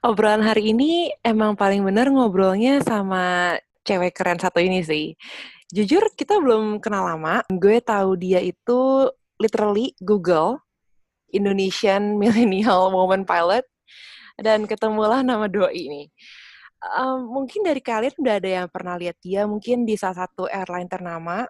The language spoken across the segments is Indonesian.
Obrolan hari ini emang paling bener ngobrolnya sama cewek keren satu ini sih. Jujur kita belum kenal lama. Gue tahu dia itu literally Google Indonesian Millennial Woman Pilot dan ketemulah nama Doi ini. Um, mungkin dari kalian udah ada yang pernah lihat dia mungkin di salah satu airline ternama,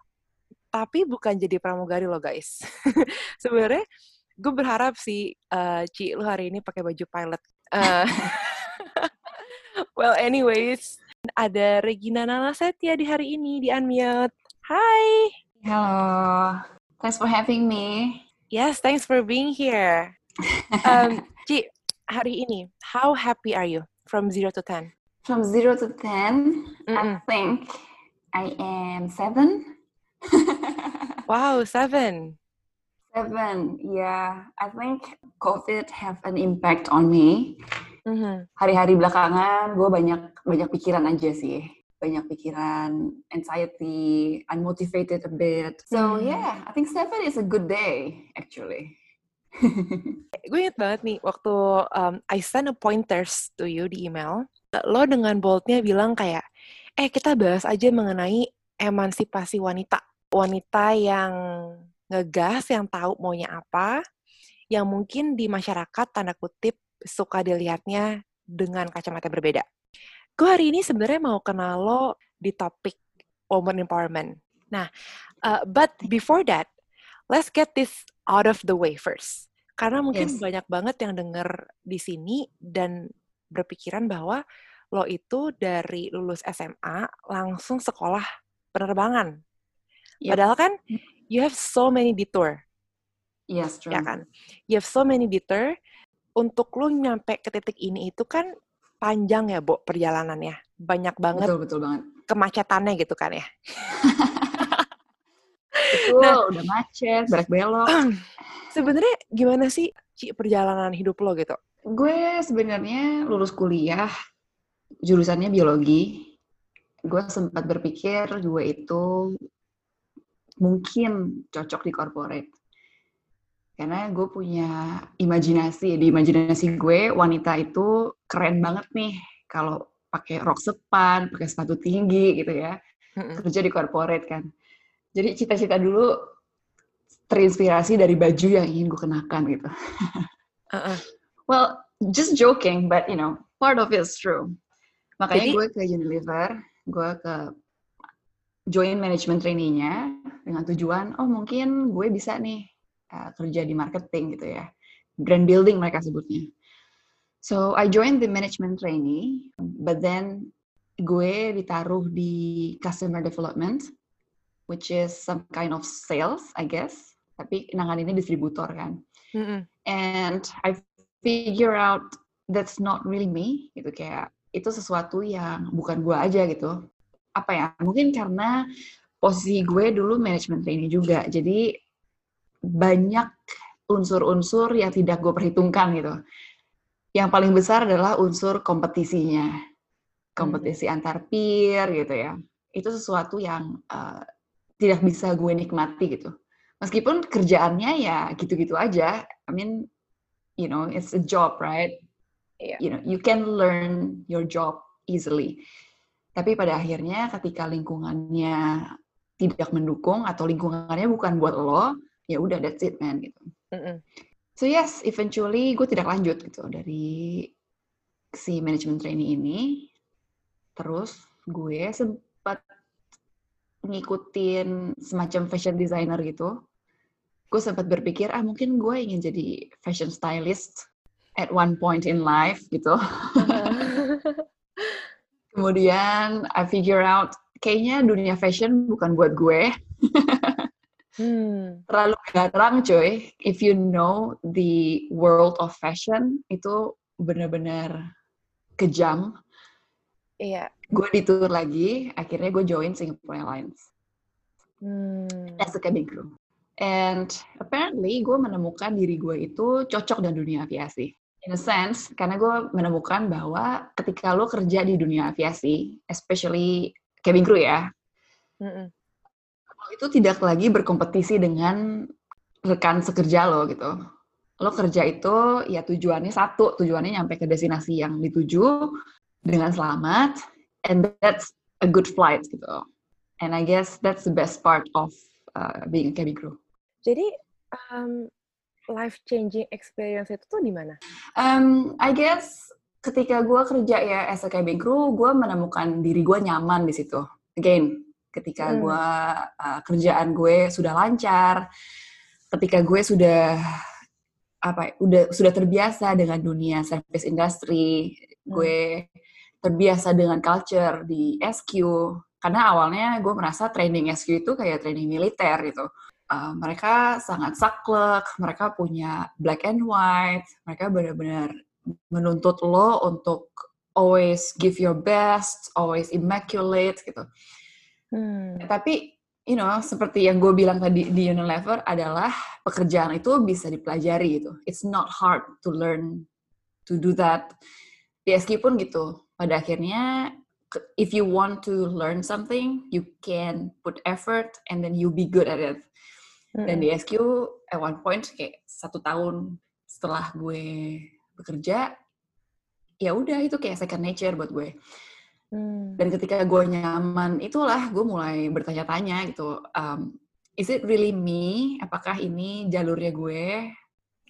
tapi bukan jadi pramugari loh guys. Sebenarnya gue berharap sih uh, Ci lu hari ini pakai baju pilot. Uh, well anyways, ada Regina Nalasetia di hari ini di Unmute. Hai. Hello. Thanks for having me. Yes, thanks for being here. Um, Ci, hari ini, how happy are you from 0 to 10? From 0 to 10, mm -mm. I think I am 7. wow, 7. Seven, yeah. I think COVID have an impact on me. Mm-hmm. Hari-hari belakangan, gue banyak banyak pikiran aja sih. Banyak pikiran, anxiety, unmotivated a bit. So mm. yeah, I think seven is a good day actually. gue inget banget nih waktu um, I send a pointers to you di email. Lo dengan boldnya bilang kayak, eh kita bahas aja mengenai emansipasi wanita. Wanita yang ngegas yang tahu maunya apa, yang mungkin di masyarakat tanda kutip suka dilihatnya dengan kacamata berbeda. Gue hari ini sebenarnya mau kenal lo di topik woman empowerment. Nah, uh, but before that, let's get this out of the way first. Karena mungkin yes. banyak banget yang denger di sini dan berpikiran bahwa lo itu dari lulus SMA langsung sekolah penerbangan. Yep. Padahal kan you have so many detour. Yes, true. Ya kan? You have so many detour. Untuk lu nyampe ke titik ini itu kan panjang ya, Bo, perjalanannya. Banyak banget. Betul, betul banget. Kemacetannya gitu kan ya. betul, nah, udah macet, berak belok. Sebenarnya gimana sih Ci, perjalanan hidup lo gitu? Gue sebenarnya lulus kuliah, jurusannya biologi. Gue sempat berpikir gue itu mungkin cocok di corporate. Karena gue punya imajinasi, di imajinasi gue wanita itu keren banget nih kalau pakai rok sepan, pakai sepatu tinggi gitu ya, kerja di corporate kan. Jadi cita-cita dulu terinspirasi dari baju yang ingin gue kenakan gitu. uh-uh. Well, just joking, but you know, part of it is true. Makanya Jadi, gue ke Unilever, gue ke join management trainee-nya dengan tujuan oh mungkin gue bisa nih uh, kerja di marketing gitu ya. Brand building mereka sebutnya. So I joined the management trainee but then gue ditaruh di customer development which is some kind of sales I guess tapi nangan ini distributor kan. Mm -hmm. and I figure out that's not really me gitu kayak itu sesuatu yang bukan gue aja gitu apa ya mungkin karena posisi gue dulu manajemen trainee juga jadi banyak unsur-unsur yang tidak gue perhitungkan gitu. Yang paling besar adalah unsur kompetisinya. Kompetisi hmm. antar peer gitu ya. Itu sesuatu yang uh, tidak bisa gue nikmati gitu. Meskipun kerjaannya ya gitu-gitu aja I mean you know it's a job right? Yeah. you know you can learn your job easily tapi pada akhirnya ketika lingkungannya tidak mendukung atau lingkungannya bukan buat lo, ya udah that's it man gitu. Mm -mm. So yes, eventually gue tidak lanjut gitu dari si management trainee ini. Terus gue sempat ngikutin semacam fashion designer gitu. Gue sempat berpikir, ah mungkin gue ingin jadi fashion stylist at one point in life gitu. Kemudian I figure out kayaknya dunia fashion bukan buat gue. hmm. Terlalu garang coy. If you know the world of fashion itu benar-benar kejam. Iya. Gue ditur lagi, akhirnya gue join Singapore Airlines. Hmm. As a cabin crew. And apparently gue menemukan diri gue itu cocok dengan dunia aviasi. In a sense, karena gue menemukan bahwa ketika lo kerja di dunia aviasi, especially cabin crew ya, Mm-mm. lo itu tidak lagi berkompetisi dengan rekan sekerja lo gitu. Lo kerja itu ya tujuannya satu, tujuannya nyampe ke destinasi yang dituju dengan selamat, and that's a good flight gitu. And I guess that's the best part of uh, being a cabin crew. Jadi um, life changing experience itu tuh di mana? Um, I guess ketika gue kerja ya as a cabin crew, gue menemukan diri gue nyaman di situ. Again, ketika Hmm. gue uh, kerjaan gue sudah lancar, ketika gue sudah apa, ya, udah sudah terbiasa dengan dunia service industry, gue terbiasa dengan culture di SQ. Karena awalnya gue merasa training SQ itu kayak training militer gitu. Uh, mereka sangat saklek, mereka punya black and white, mereka benar-benar menuntut lo untuk always give your best, always immaculate gitu. Hmm. Tapi, you know, seperti yang gue bilang tadi di Unilever adalah pekerjaan itu bisa dipelajari gitu. It's not hard to learn to do that. Di SQ pun gitu. Pada akhirnya, if you want to learn something, you can put effort and then you be good at it. Dan di SQ at one point kayak satu tahun setelah gue bekerja, ya udah itu kayak second nature buat gue. Hmm. Dan ketika gue nyaman, itulah gue mulai bertanya-tanya gitu, um, is it really me? Apakah ini jalurnya gue?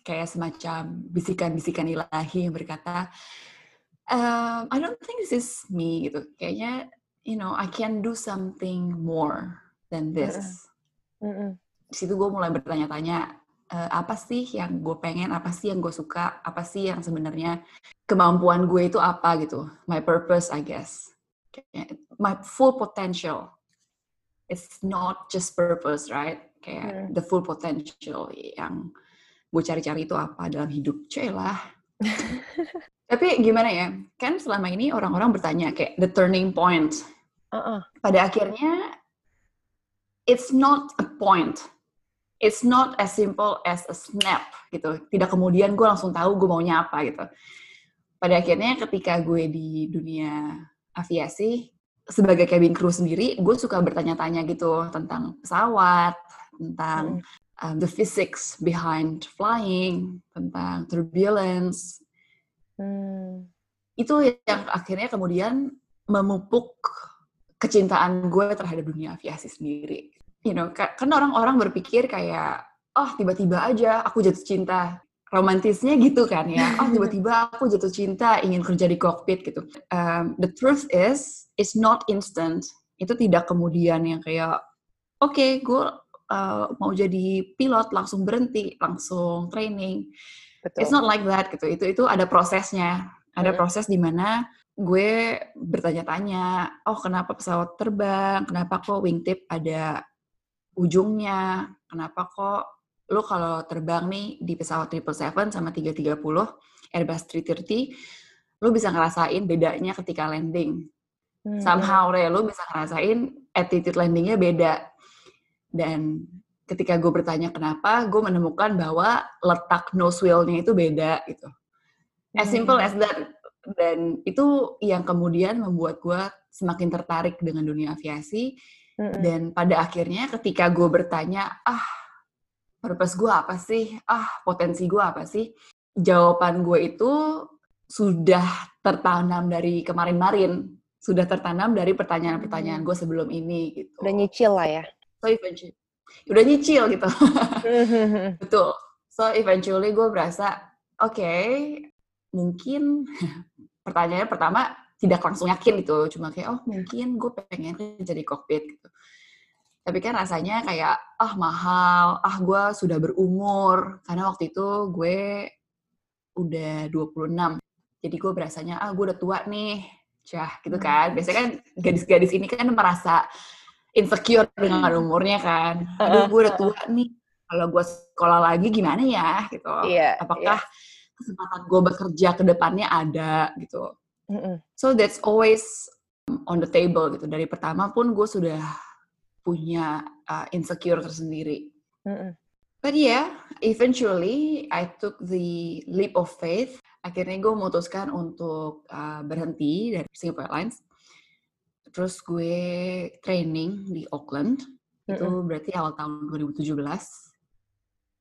Kayak semacam bisikan-bisikan ilahi yang berkata, um, I don't think this is me gitu. Kayaknya, you know, I can do something more than this Mm-mm. di situ gue mulai bertanya-tanya eh, apa sih yang gue pengen, apa sih yang gue suka, apa sih yang sebenarnya kemampuan gue itu apa gitu, my purpose I guess, my full potential. It's not just purpose, right? Kayak Hmm. the full potential yang gue cari-cari itu apa dalam hidup, cuy lah. Tapi gimana ya, kan selama ini orang-orang bertanya kayak the turning point. Uh-uh. Pada akhirnya, it's not a point it's not as simple as a snap gitu. Tidak kemudian gue langsung tahu gue maunya apa gitu. Pada akhirnya ketika gue di dunia aviasi sebagai cabin crew sendiri, gue suka bertanya-tanya gitu tentang pesawat, tentang um, the physics behind flying, tentang turbulence. Hmm. Itu yang akhirnya kemudian memupuk kecintaan gue terhadap dunia aviasi sendiri you know, ka- kan orang-orang berpikir kayak, oh tiba-tiba aja aku jatuh cinta. Romantisnya gitu kan ya, oh tiba-tiba aku jatuh cinta ingin kerja di kokpit gitu. Um, the truth is, it's not instant. Itu tidak kemudian yang kayak, oke gue uh, mau jadi pilot langsung berhenti, langsung training. Betul. It's not like that gitu. Itu itu ada prosesnya. Ada Mm. proses di mana gue bertanya-tanya, oh kenapa pesawat terbang? Kenapa kok wingtip ada ujungnya? Kenapa kok lo kalau terbang nih di pesawat 777 sama 330 Airbus 330 lo bisa ngerasain bedanya ketika landing. Hmm, Somehow re, lo bisa ngerasain attitude landingnya beda. Dan ketika gue bertanya kenapa, gue menemukan bahwa letak nose wheel-nya itu beda gitu. As Hmm. simple as that. Dan itu yang kemudian membuat gue semakin tertarik dengan dunia aviasi. Dan pada akhirnya ketika gue bertanya, ah purpose gue apa sih? Ah potensi gue apa sih? Jawaban gue itu sudah tertanam dari kemarin-marin. Sudah tertanam dari pertanyaan-pertanyaan gue sebelum ini gitu. Udah nyicil lah ya. So eventually, udah nyicil gitu. Hmm. Betul. So eventually gue berasa, oke, mungkin pertanyaan pertama tidak langsung yakin gitu, cuma kayak oh mungkin gue pengen jadi kokpit gitu. Tapi kan rasanya kayak ah mahal, ah gue sudah berumur karena waktu itu gue udah 26. Jadi gue berasanya ah gue udah tua nih. Cah, gitu kan. Biasanya kan gadis-gadis ini kan merasa insecure dengan umurnya kan. Aduh, gue udah tua nih. Kalau gue sekolah lagi gimana ya gitu. Iya, Apakah kesempatan gue bekerja ke depannya ada gitu. Mm-mm. So that's always on the table gitu. Dari pertama pun gue sudah punya uh, insecure tersendiri. Mm-mm. But yeah, eventually I took the leap of faith. Akhirnya gue memutuskan untuk uh, berhenti dari Singapore Airlines. Terus gue training di Auckland. Itu Mm-mm. berarti awal tahun 2017.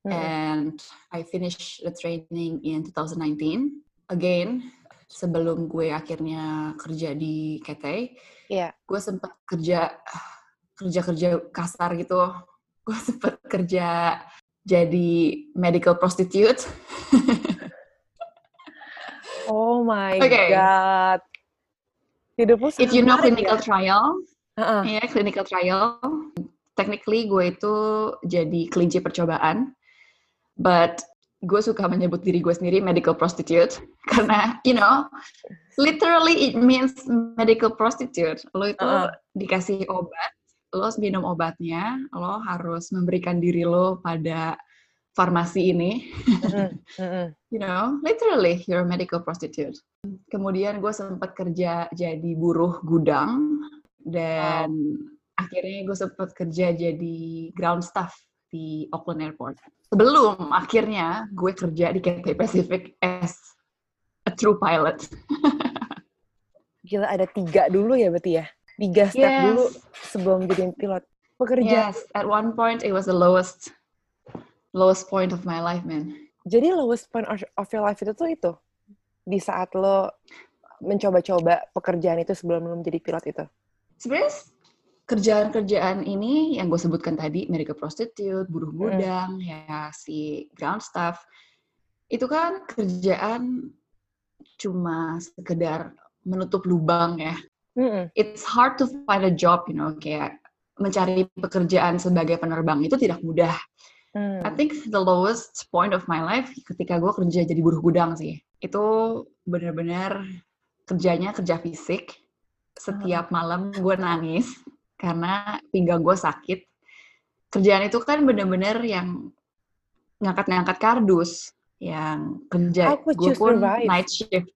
Mm-mm. And I finished the training in 2019. Again, sebelum gue akhirnya kerja di KT, Iya. gue sempat kerja kerja-kerja kasar gitu. Gue sempat kerja jadi medical prostitute. Oh my Okay. god. Hidupmu If you know clinical ya. trial, Heeh. ya clinical trial, technically gue itu jadi kelinci percobaan, but gue suka menyebut diri gue sendiri medical prostitute karena you know literally it means medical prostitute. Lo itu Heeh. dikasih obat, lo harus minum obatnya, lo harus memberikan diri lo pada farmasi ini. You know, literally you're a medical prostitute. Kemudian gue sempat kerja jadi buruh gudang dan akhirnya gue sempat kerja jadi ground staff di Auckland Airport. Sebelum akhirnya gue kerja di Cathay Pacific as a true pilot. Gila ada tiga dulu ya berarti ya? Tiga step Yes. dulu sebelum jadi pilot. Pekerja. Yes, at one point it was the lowest lowest point of my life, man. Jadi lowest point of of your life itu tuh itu? Di saat lo mencoba-coba pekerjaan itu sebelum lo menjadi pilot itu? Sebenarnya kerjaan-kerjaan ini yang gue sebutkan tadi, medical prostitute, buruh gudang, ya si ground staff, itu kan kerjaan cuma sekedar menutup lubang ya. Mm-mm. It's hard to find a job, you know, kayak mencari pekerjaan sebagai penerbang itu tidak mudah. Hmm. I think the lowest point of my life ketika gue kerja jadi buruh gudang sih. Itu benar-benar kerjanya kerja fisik. Setiap malam gue nangis karena pinggang gue sakit. Kerjaan itu kan benar-benar yang ngangkat-ngangkat kardus. Yang kerja, gue pun survive? night shift.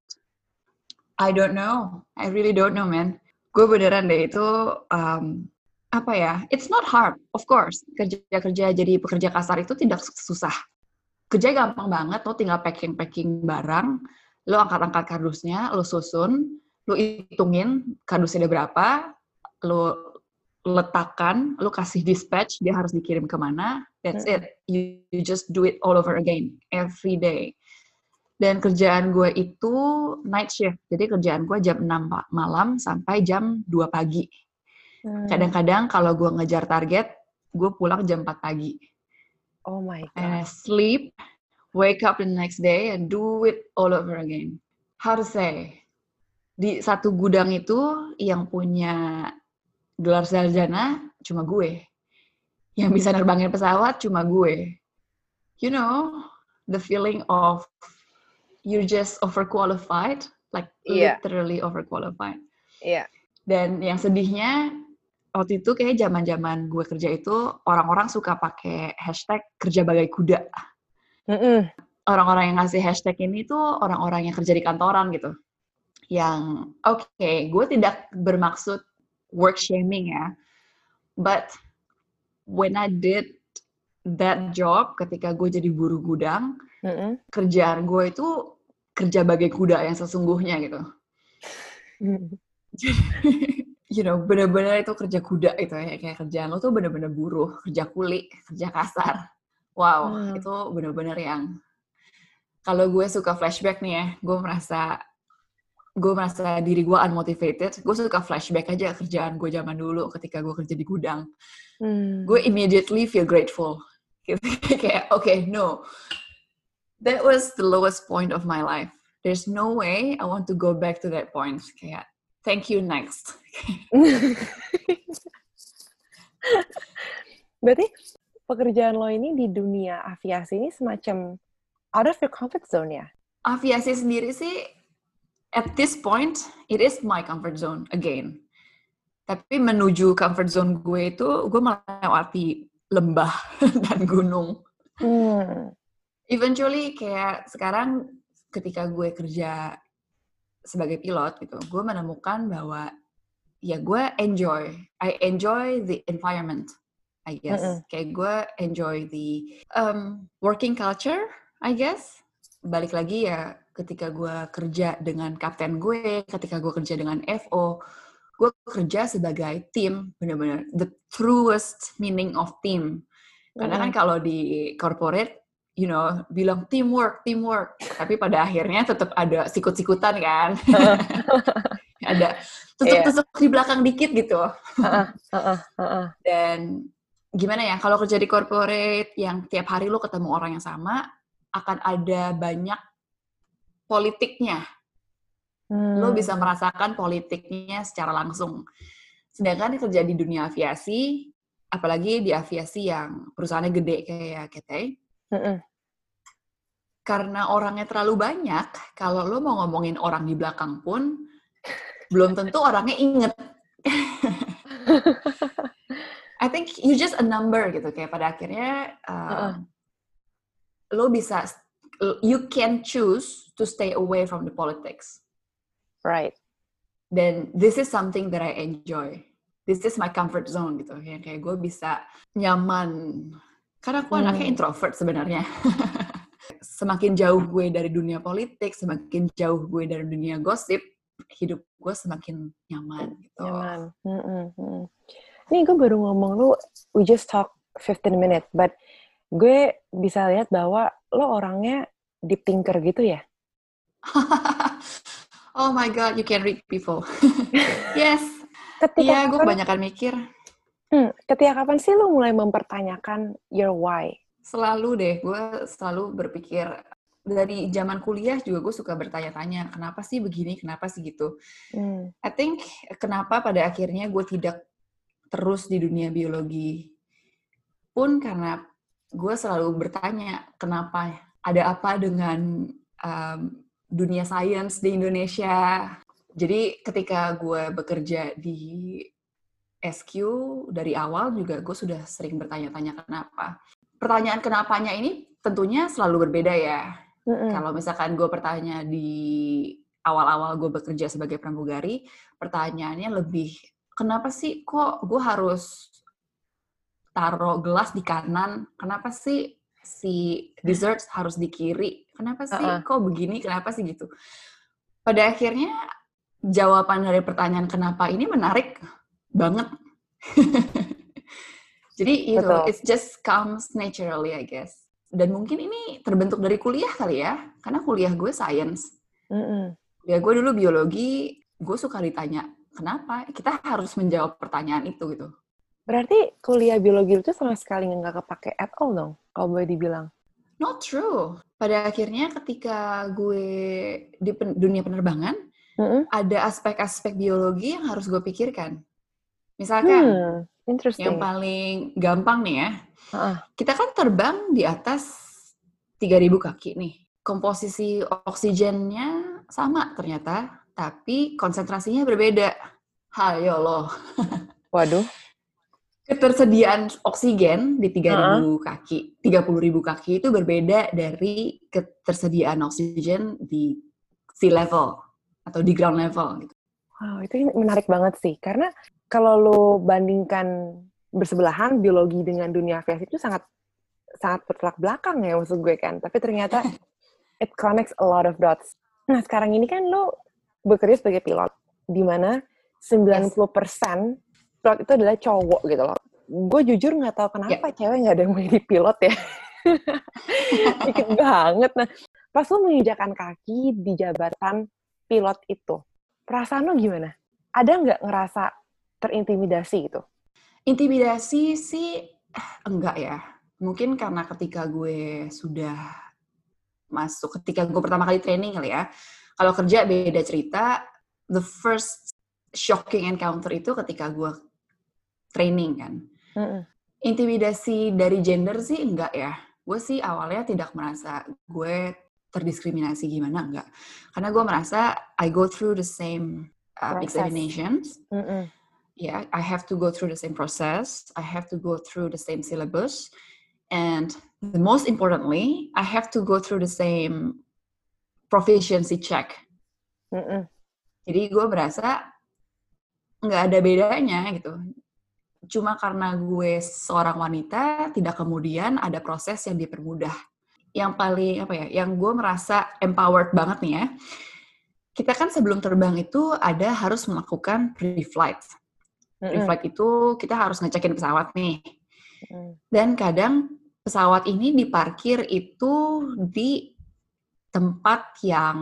I don't know. I really don't know, man. Gue beneran deh itu um, apa ya? It's not hard, of course. Kerja-kerja jadi pekerja kasar itu tidak susah. Kerja gampang banget, lo tinggal packing-packing barang, lo angkat-angkat kardusnya, lo susun, lo hitungin kardusnya ada berapa, lo letakkan, lo kasih dispatch, dia harus dikirim ke mana, that's it. You, you just do it all over again, every day. Dan kerjaan gue itu night shift, jadi kerjaan gue jam 6 pa- malam sampai jam 2 pagi. Hmm. Kadang-kadang kalau gue ngejar target, gue pulang jam 4 pagi. Oh my And I god. sleep, wake up the next day, and do it all over again. How to say? Di satu gudang itu yang punya gelar sarjana cuma gue. Yang bisa nerbangin pesawat cuma gue. You know, the feeling of you're just overqualified, like Iya. literally overqualified. Iya. Dan yang sedihnya waktu itu kayak zaman-zaman gue kerja itu orang-orang suka pakai hashtag kerja bagai kuda. Orang-orang yang ngasih hashtag ini tuh orang-orang yang kerja di kantoran gitu. Yang oke, gue tidak bermaksud work shaming ya. But when I did that job ketika gue jadi buruh gudang, Mm-mm. kerjaan gue itu kerja bagai kuda yang sesungguhnya gitu. you know, bener-bener itu kerja kuda itu ya. Kayak kerjaan lo tuh bener-bener buruh, kerja kuli, kerja kasar. Wow, Hmm. itu bener-bener yang kalau gue suka flashback nih ya, gue merasa gue merasa diri gue unmotivated. Gue suka flashback aja kerjaan gue zaman dulu ketika gue kerja di gudang. Hmm. Gue immediately feel grateful. Gitu. Kayak, okay, no. That was the lowest point of my life. There's no way I want to go back to that point. Kayak, thank you next. Berarti pekerjaan lo ini di dunia aviasi ini semacam out of your comfort zone ya? Aviasi sendiri sih, at this point, it is my comfort zone again. Tapi menuju comfort zone gue itu, gue melewati lembah dan gunung. Hmm. Eventually kayak sekarang ketika gue kerja sebagai pilot gitu, gue menemukan bahwa ya gue enjoy, I enjoy the environment, I guess. Mm -hmm. Kayak gue enjoy the um, working culture, I guess. Balik lagi ya ketika gue kerja dengan kapten gue, ketika gue kerja dengan FO, gue kerja sebagai tim, bener-bener the truest meaning of team. Karena kan kalau di corporate, you know, bilang teamwork, teamwork, tapi pada akhirnya tetap ada sikut-sikutan kan, ada tusuk-tusuk yeah. di belakang dikit gitu. Dan gimana ya, kalau kerja di corporate yang tiap hari lo ketemu orang yang sama, akan ada banyak politiknya Hmm. Lo bisa merasakan politiknya secara langsung. Sedangkan kerja di dunia aviasi, apalagi di aviasi yang perusahaannya gede kayak Cathay, hmm. karena orangnya terlalu banyak, kalau lo mau ngomongin orang di belakang pun, belum tentu orangnya inget. I think you just a number gitu, kayak pada akhirnya uh, uh -uh. lo bisa, you can choose to stay away from the politics. Right. Dan this is something that I enjoy. This is my comfort zone gitu. Yang kayak gue bisa nyaman. Karena aku hmm. anaknya introvert sebenarnya. semakin jauh gue dari dunia politik, semakin jauh gue dari dunia gosip, hidup gue semakin nyaman gitu. Nyaman. Hmm, hmm. Nih gue baru ngomong lu, we just talk 15 minutes, but gue bisa lihat bahwa lo orangnya deep thinker gitu ya? oh my god, you can read people. yes. Iya, gue kebanyakan mikir. Hmm, ketika kapan sih lu mulai mempertanyakan your why? Selalu deh, gue selalu berpikir dari zaman kuliah juga gue suka bertanya-tanya kenapa sih begini, kenapa sih gitu. Hmm. I think kenapa pada akhirnya gue tidak terus di dunia biologi pun karena gue selalu bertanya kenapa ada apa dengan um, dunia sains di Indonesia. Jadi ketika gue bekerja di SQ dari awal juga gue sudah sering bertanya-tanya kenapa. Pertanyaan kenapanya ini tentunya selalu berbeda ya. Mm -hmm. Kalau misalkan gue bertanya di awal-awal gue bekerja sebagai pramugari, pertanyaannya lebih kenapa sih kok gue harus taruh gelas di kanan? Kenapa sih si dessert harus di kiri. Kenapa sih? Uh -uh. Kok begini? Kenapa sih gitu? Pada akhirnya jawaban dari pertanyaan kenapa ini menarik banget. Jadi itu, it just comes naturally, I guess. Dan mungkin ini terbentuk dari kuliah kali ya, karena kuliah gue science. Mm -mm. Ya gue dulu biologi, gue suka ditanya kenapa. Kita harus menjawab pertanyaan itu gitu. Berarti kuliah biologi itu sama sekali nggak kepake at all dong, kalau boleh dibilang. Not true. Pada akhirnya ketika gue di pen dunia penerbangan, mm -hmm. ada aspek-aspek biologi yang harus gue pikirkan. Misalkan, hmm, yang paling gampang nih ya, uh -uh. kita kan terbang di atas 3.000 kaki nih. Komposisi oksigennya sama ternyata, tapi konsentrasinya berbeda. Hayo loh. Waduh ketersediaan oksigen di 3000 uh-huh. kaki, 30.000 kaki itu berbeda dari ketersediaan oksigen di sea level atau di ground level gitu. Wow, itu menarik banget sih karena kalau lo bandingkan bersebelahan biologi dengan dunia aviasi itu sangat sangat bertolak belakang ya maksud gue kan. Tapi ternyata it connects a lot of dots. Nah, sekarang ini kan lo bekerja sebagai pilot di mana 90% yes pilot itu adalah cowok gitu loh. Gue jujur nggak tahu kenapa yeah. cewek nggak ada yang mau jadi pilot ya. Dikit banget. Nah, pas lo menginjakan kaki di jabatan pilot itu, perasaan lo gimana? Ada nggak ngerasa terintimidasi gitu? Intimidasi sih enggak ya. Mungkin karena ketika gue sudah masuk, ketika gue pertama kali training kali ya, kalau kerja beda cerita, the first shocking encounter itu ketika gue training kan. Mm-hmm. Intimidasi dari gender sih enggak ya. Gue sih awalnya tidak merasa gue terdiskriminasi gimana enggak. Karena gue merasa I go through the same uh, examinations. Mm-hmm. Yeah, I have to go through the same process. I have to go through the same syllabus. And the most importantly, I have to go through the same proficiency check. Mm-mm. Jadi gue berasa nggak ada bedanya gitu. Cuma karena gue seorang wanita, tidak kemudian ada proses yang dipermudah. Yang paling apa ya, yang gue merasa empowered banget nih ya. Kita kan sebelum terbang itu ada harus melakukan pre-flight. Pre-flight itu kita harus ngecekin pesawat nih. Mm. Dan kadang pesawat ini diparkir itu di tempat yang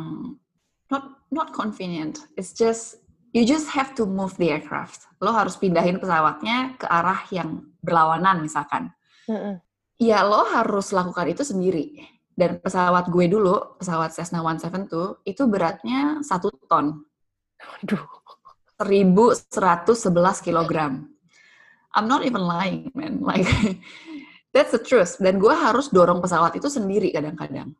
not not convenient. It's just you just have to move the aircraft. Lo harus pindahin pesawatnya ke arah yang berlawanan misalkan. Mm-mm. Ya lo harus lakukan itu sendiri. Dan pesawat gue dulu, pesawat Cessna 172, itu beratnya satu ton. Aduh. 1111 kilogram. I'm not even lying, man. Like, that's the truth. Dan gue harus dorong pesawat itu sendiri kadang-kadang.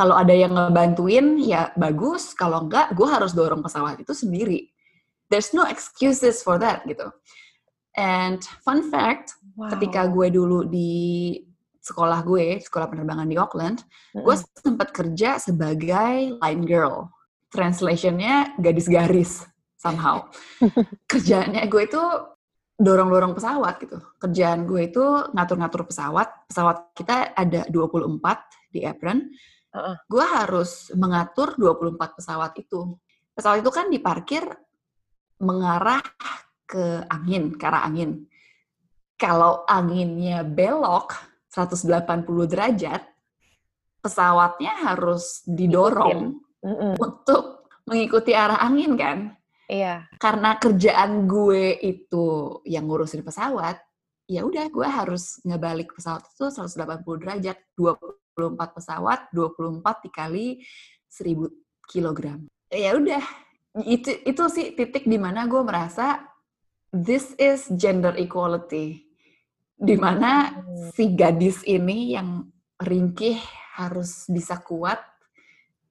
Kalau ada yang ngebantuin, ya bagus. Kalau enggak, gue harus dorong pesawat itu sendiri. There's no excuses for that, gitu. And fun fact, Wow. ketika gue dulu di sekolah gue, sekolah penerbangan di Auckland, gue Mm-mm. sempat kerja sebagai line girl. Translationnya gadis garis somehow. Kerjaannya gue itu dorong-dorong pesawat gitu. Kerjaan gue itu ngatur-ngatur pesawat. Pesawat kita ada 24 di apron. Heeh. Gue harus mengatur 24 pesawat itu. Pesawat itu kan diparkir mengarah ke angin, ke arah angin. Kalau anginnya belok 180 derajat, pesawatnya harus didorong untuk mengikuti arah angin kan. Iya. Karena kerjaan gue itu yang ngurusin pesawat, ya udah gue harus ngebalik pesawat itu 180 derajat, 24 pesawat, 24 dikali 1000 kilogram. Ya udah, itu itu sih titik di mana gue merasa this is gender equality. Di mana Hmm. si gadis ini yang ringkih harus bisa kuat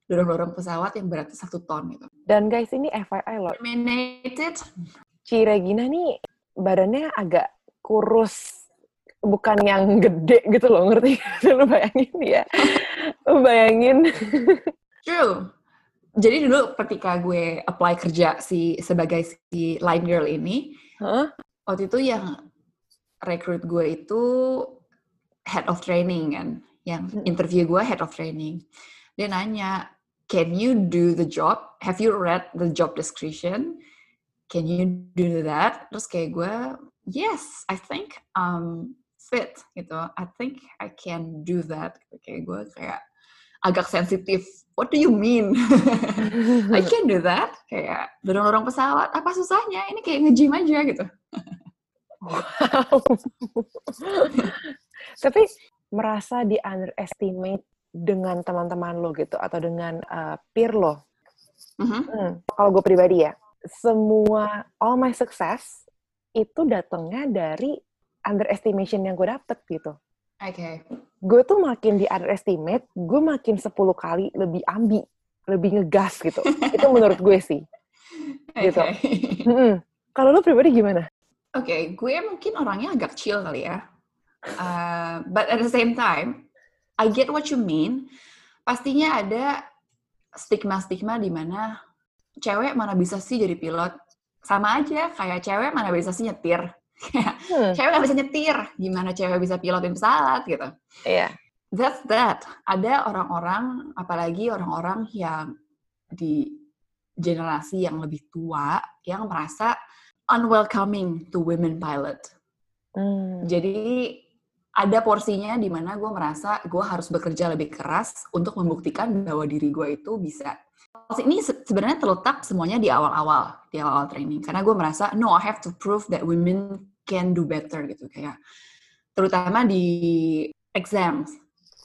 dorong-dorong pesawat yang beratnya satu ton gitu. Dan guys, ini FYI loh. Terminated Ci Regina nih badannya agak kurus. Bukan yang gede gitu loh, ngerti? Lu bayangin ya. Lu bayangin. True. Jadi dulu ketika gue apply kerja si sebagai si line girl ini, Hah? waktu itu yang rekrut gue itu head of training kan, yang Hmm. interview gue head of training. Dia nanya, can you do the job? Have you read the job description? Can you do that? Terus kayak gue, yes, I think um fit gitu. I think I can do that. Kayak gue kayak agak sensitif. What do you mean? I can do that. Kayak dorong-dorong pesawat. Apa susahnya? Ini kayak nge-gym aja gitu. Wow. Tapi merasa di underestimate dengan teman-teman lo gitu atau dengan uh, peer lo. Mhm. Hmm, Kalau gue pribadi ya, semua all my success itu datangnya dari underestimation yang gue dapet gitu. Oke. Gue tuh makin di underestimate, gue makin 10 kali lebih ambi, lebih ngegas gitu. itu menurut gue sih. Gitu. Oke. Mm-mm. Kalau lo pribadi gimana? Oke, gue mungkin orangnya agak chill kali ya. Uh, but at the same time, I get what you mean. Pastinya ada stigma-stigma di mana cewek mana bisa sih jadi pilot. Sama aja kayak cewek mana bisa sih nyetir. Hmm, cewek nggak bisa nyetir, gimana cewek bisa pilotin pesawat gitu. Iya. That's that. Ada orang-orang, apalagi orang-orang yang di generasi yang lebih tua, yang merasa unwelcoming to women pilot. Hmm. Jadi ada porsinya di mana gue merasa gue harus bekerja lebih keras untuk membuktikan bahwa diri gue itu bisa. Ini se- sebenarnya terletak semuanya di awal-awal, di awal-awal training. Karena gue merasa, no, I have to prove that women can do better gitu. Kayak terutama di exams,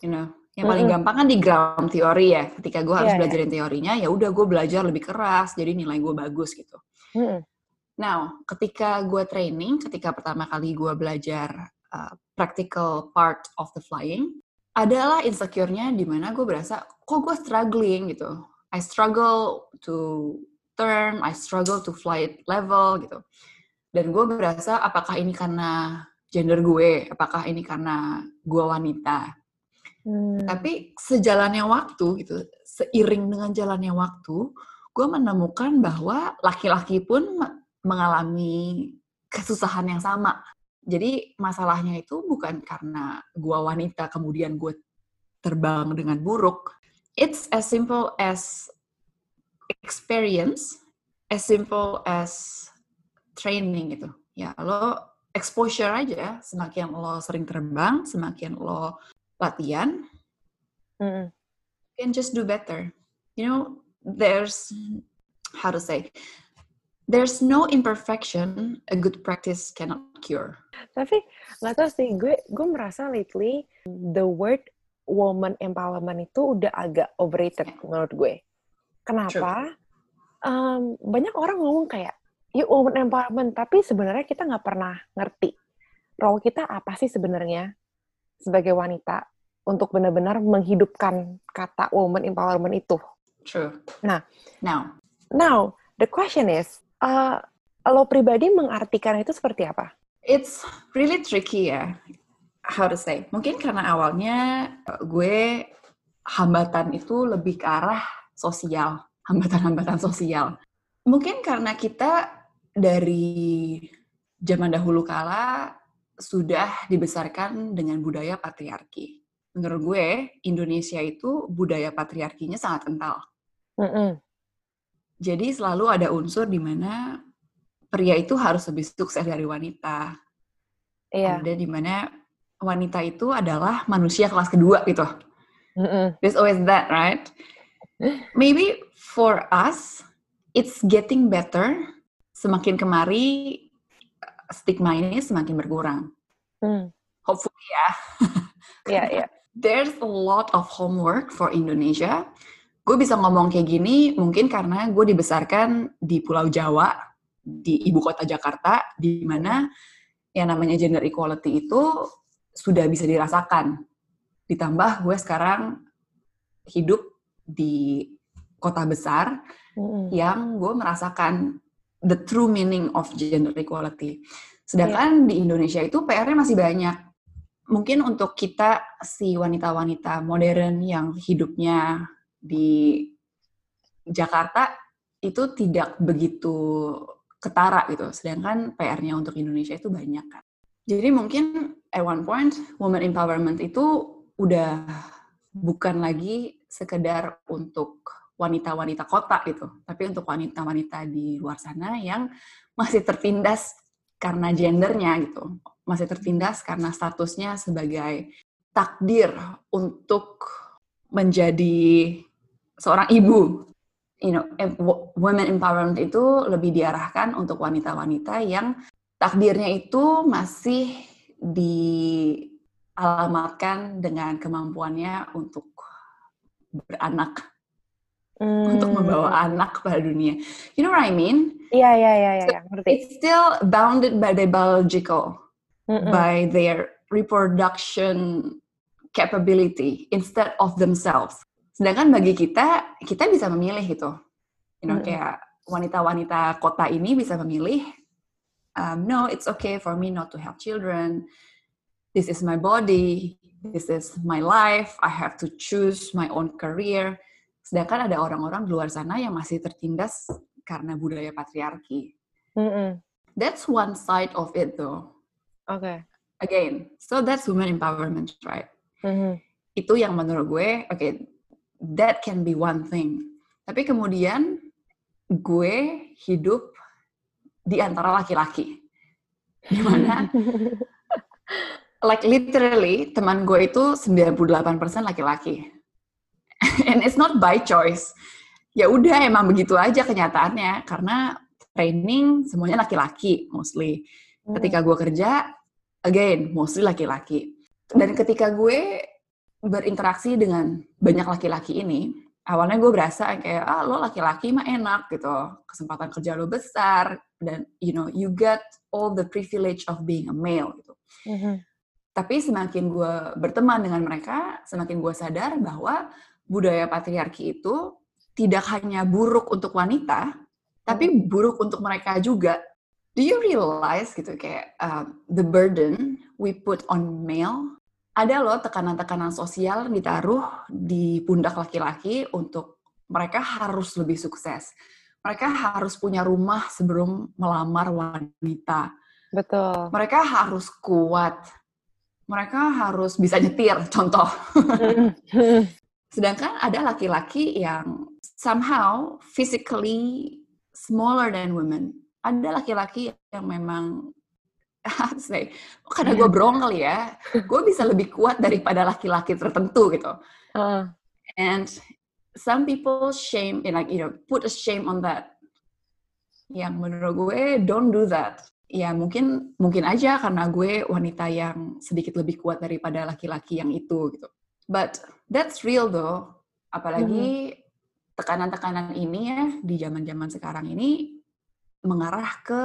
you know. Yang paling Mm-mm. gampang kan di ground theory ya. Ketika gue harus Iya, iya. belajarin teorinya, ya udah gue belajar lebih keras, jadi nilai gue bagus gitu. Mm-mm. Now, ketika gue training, ketika pertama kali gue belajar uh, practical part of the flying, adalah insecure-nya di mana gue berasa, kok gue struggling gitu. I struggle to turn, I struggle to fly at level gitu. Dan gue berasa, apakah ini karena gender gue? Apakah ini karena gue wanita? Hmm. Tapi sejalannya waktu gitu, seiring dengan jalannya waktu, gue menemukan bahwa laki-laki pun mengalami kesusahan yang sama. Jadi masalahnya itu bukan karena gue wanita kemudian gue terbang dengan buruk. It's as simple as experience, as simple as training gitu. Ya lo exposure aja, semakin lo sering terbang, semakin lo latihan, mm. can just do better. You know, there's how to say there's no imperfection a good practice cannot cure. Tapi nggak tahu sih, gue gue merasa lately the word woman empowerment itu udah agak overrated yeah. menurut gue. Kenapa? Um, banyak orang ngomong kayak, yuk woman empowerment, tapi sebenarnya kita nggak pernah ngerti role kita apa sih sebenarnya sebagai wanita untuk benar-benar menghidupkan kata woman empowerment itu. True. Nah, now, now the question is, uh, lo pribadi mengartikan itu seperti apa? It's really tricky ya. How to say? Mungkin karena awalnya uh, gue hambatan itu lebih ke arah sosial, hambatan-hambatan sosial. Mungkin karena kita dari zaman dahulu kala sudah dibesarkan dengan budaya patriarki. Menurut gue, Indonesia itu budaya patriarkinya sangat kental. Mm -mm. Jadi selalu ada unsur di mana pria itu harus lebih sukses dari wanita. Iya. Ada di mana wanita itu adalah manusia kelas kedua gitu. Mm -mm. There's always that, right? Maybe for us, it's getting better. Semakin kemari, stigma ini semakin berkurang. Mm. Hopefully ya. Iya, yeah, iya. Yeah. There's a lot of homework for Indonesia gue bisa ngomong kayak gini mungkin karena gue dibesarkan di Pulau Jawa, di ibu kota Jakarta, di mana yang namanya gender equality itu sudah bisa dirasakan. Ditambah gue sekarang hidup di kota besar mm. yang gue merasakan the true meaning of gender equality. Sedangkan yeah. di Indonesia itu PR-nya masih banyak. Mungkin untuk kita si wanita-wanita modern yang hidupnya di Jakarta itu tidak begitu ketara gitu. Sedangkan PR-nya untuk Indonesia itu banyak kan. Jadi mungkin at one point woman empowerment itu udah bukan lagi sekedar untuk wanita-wanita kota gitu, tapi untuk wanita-wanita di luar sana yang masih tertindas karena gendernya gitu, masih tertindas karena statusnya sebagai takdir untuk menjadi seorang ibu. You know, women empowerment itu lebih diarahkan untuk wanita-wanita yang takdirnya itu masih dialamatkan dengan kemampuannya untuk beranak, hmm. untuk membawa anak pada dunia. You know what I mean? Iya, iya, iya, iya, ngerti. It's still bounded by the biological, mm -mm. by their reproduction capability instead of themselves. Sedangkan bagi kita, kita bisa memilih gitu. You know, hmm. kayak wanita-wanita kota ini bisa memilih, um, no, it's okay for me not to have children. This is my body. This is my life. I have to choose my own career. Sedangkan ada orang-orang di luar sana yang masih tertindas karena budaya patriarki. Mm -mm. That's one side of it, though. Okay. Again, so that's women empowerment, right? Mm -hmm. Itu yang menurut gue, oke, okay, that can be one thing. Tapi kemudian gue hidup di antara laki-laki. Di mana like literally teman gue itu 98% laki-laki. And it's not by choice. Ya udah emang begitu aja kenyataannya karena training semuanya laki-laki mostly. Ketika gue kerja again mostly laki-laki. Dan ketika gue berinteraksi dengan banyak laki-laki ini, awalnya gue berasa kayak ah lo laki-laki mah enak gitu, kesempatan kerja lo besar dan you know you get all the privilege of being a male gitu. Mm-hmm. Tapi semakin gue berteman dengan mereka, semakin gue sadar bahwa budaya patriarki itu tidak hanya buruk untuk wanita, tapi mm-hmm. buruk untuk mereka juga. Do you realize gitu kayak uh, the burden we put on male ada loh tekanan-tekanan sosial ditaruh di pundak laki-laki untuk mereka harus lebih sukses. Mereka harus punya rumah sebelum melamar wanita. Betul. Mereka harus kuat. Mereka harus bisa nyetir, contoh. Sedangkan ada laki-laki yang somehow physically smaller than women. Ada laki-laki yang memang say, karena gue brong kali ya, gue bisa lebih kuat daripada laki-laki tertentu gitu. Uh. And some people shame, like you know, put a shame on that. Yang menurut gue don't do that. Ya mungkin mungkin aja karena gue wanita yang sedikit lebih kuat daripada laki-laki yang itu gitu. But that's real though. Apalagi tekanan-tekanan ini ya di zaman-zaman sekarang ini mengarah ke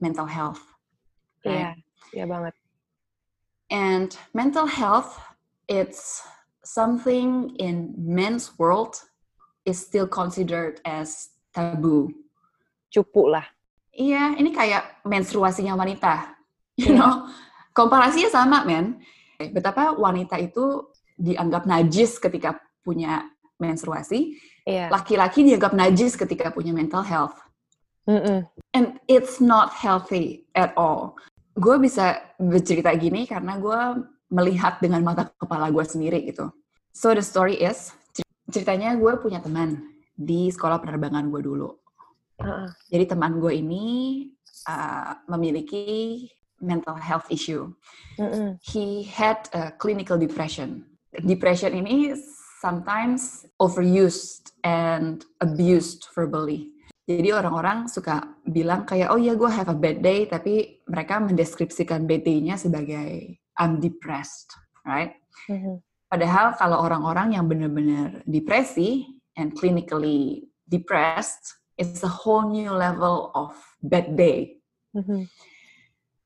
mental health Iya, right? iya banget. And mental health, it's something in men's world is still considered as taboo. Cupu lah. Iya, ini kayak menstruasinya wanita. You yeah. know, komparasinya sama, men. Betapa wanita itu dianggap najis ketika punya menstruasi, yeah. laki-laki dianggap najis ketika punya mental health. Mm -mm. And it's not healthy at all gue bisa bercerita gini karena gue melihat dengan mata kepala gue sendiri gitu. So the story is, ceritanya gue punya teman di sekolah penerbangan gue dulu. Uh. Jadi teman gue ini uh, memiliki mental health issue. Uh -uh. He had a clinical depression. Depression ini sometimes overused and abused verbally. Jadi orang-orang suka bilang kayak, oh iya gue have a bad day, tapi mereka mendeskripsikan bad day-nya sebagai I'm depressed, right? Mm-hmm. Padahal kalau orang-orang yang benar-benar depresi and clinically depressed, it's a whole new level of bad day. Mm-hmm.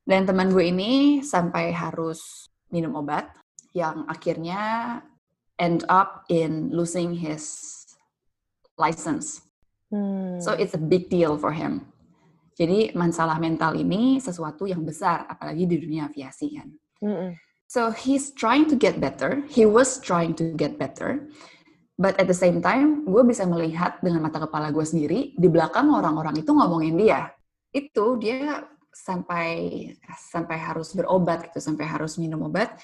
Dan teman gue ini sampai harus minum obat yang akhirnya end up in losing his license Hmm. So it's a big deal for him. Jadi masalah mental ini sesuatu yang besar, apalagi di dunia aviasi kan. Hmm. So he's trying to get better. He was trying to get better. But at the same time, gue bisa melihat dengan mata kepala gue sendiri, di belakang orang-orang itu ngomongin dia. Itu dia sampai sampai harus berobat gitu, sampai harus minum obat,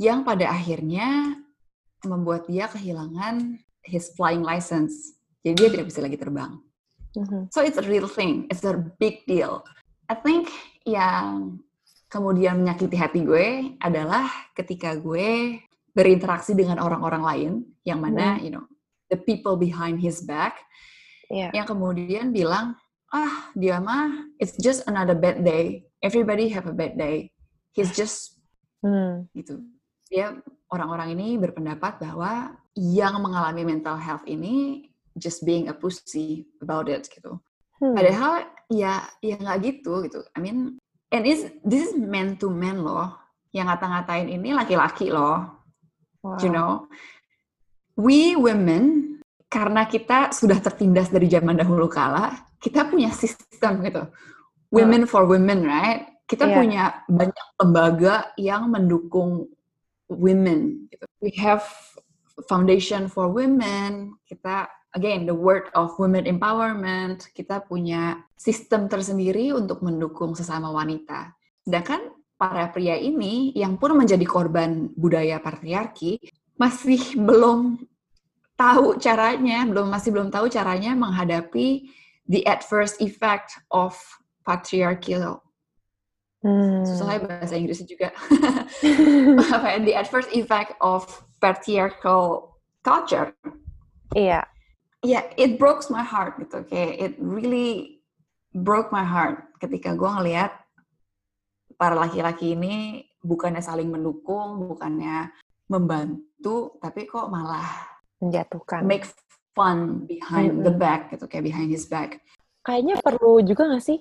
yang pada akhirnya membuat dia kehilangan his flying license jadi dia tidak bisa lagi terbang. Mm-hmm. So it's a real thing, it's a big deal. I think yang kemudian menyakiti hati gue adalah ketika gue berinteraksi dengan orang-orang lain yang mana mm. you know the people behind his back yeah. yang kemudian bilang ah dia mah it's just another bad day everybody have a bad day he's just mm. gitu dia orang-orang ini berpendapat bahwa yang mengalami mental health ini just being a pussy about it gitu. Hmm. Padahal ya ya nggak gitu gitu. I mean, and is this is man to man loh. Yang ngata-ngatain ini laki-laki loh. Wow. You know, we women karena kita sudah tertindas dari zaman dahulu kala, kita punya sistem gitu. Women oh. for women, right? Kita yeah. punya banyak lembaga yang mendukung women. We have foundation for women. Kita again the word of women empowerment kita punya sistem tersendiri untuk mendukung sesama wanita sedangkan para pria ini yang pun menjadi korban budaya patriarki masih belum tahu caranya belum masih belum tahu caranya menghadapi the adverse effect of patriarchal Hmm. Susah ya bahasa Inggrisnya juga. Apa ya? The adverse effect of patriarchal culture. Iya yeah, it broke my heart gitu. Kayak it really broke my heart ketika gue ngelihat para laki-laki ini bukannya saling mendukung, bukannya membantu, tapi kok malah menjatuhkan. Make fun behind mm -hmm. the back gitu, kayak behind his back. Kayaknya perlu juga gak sih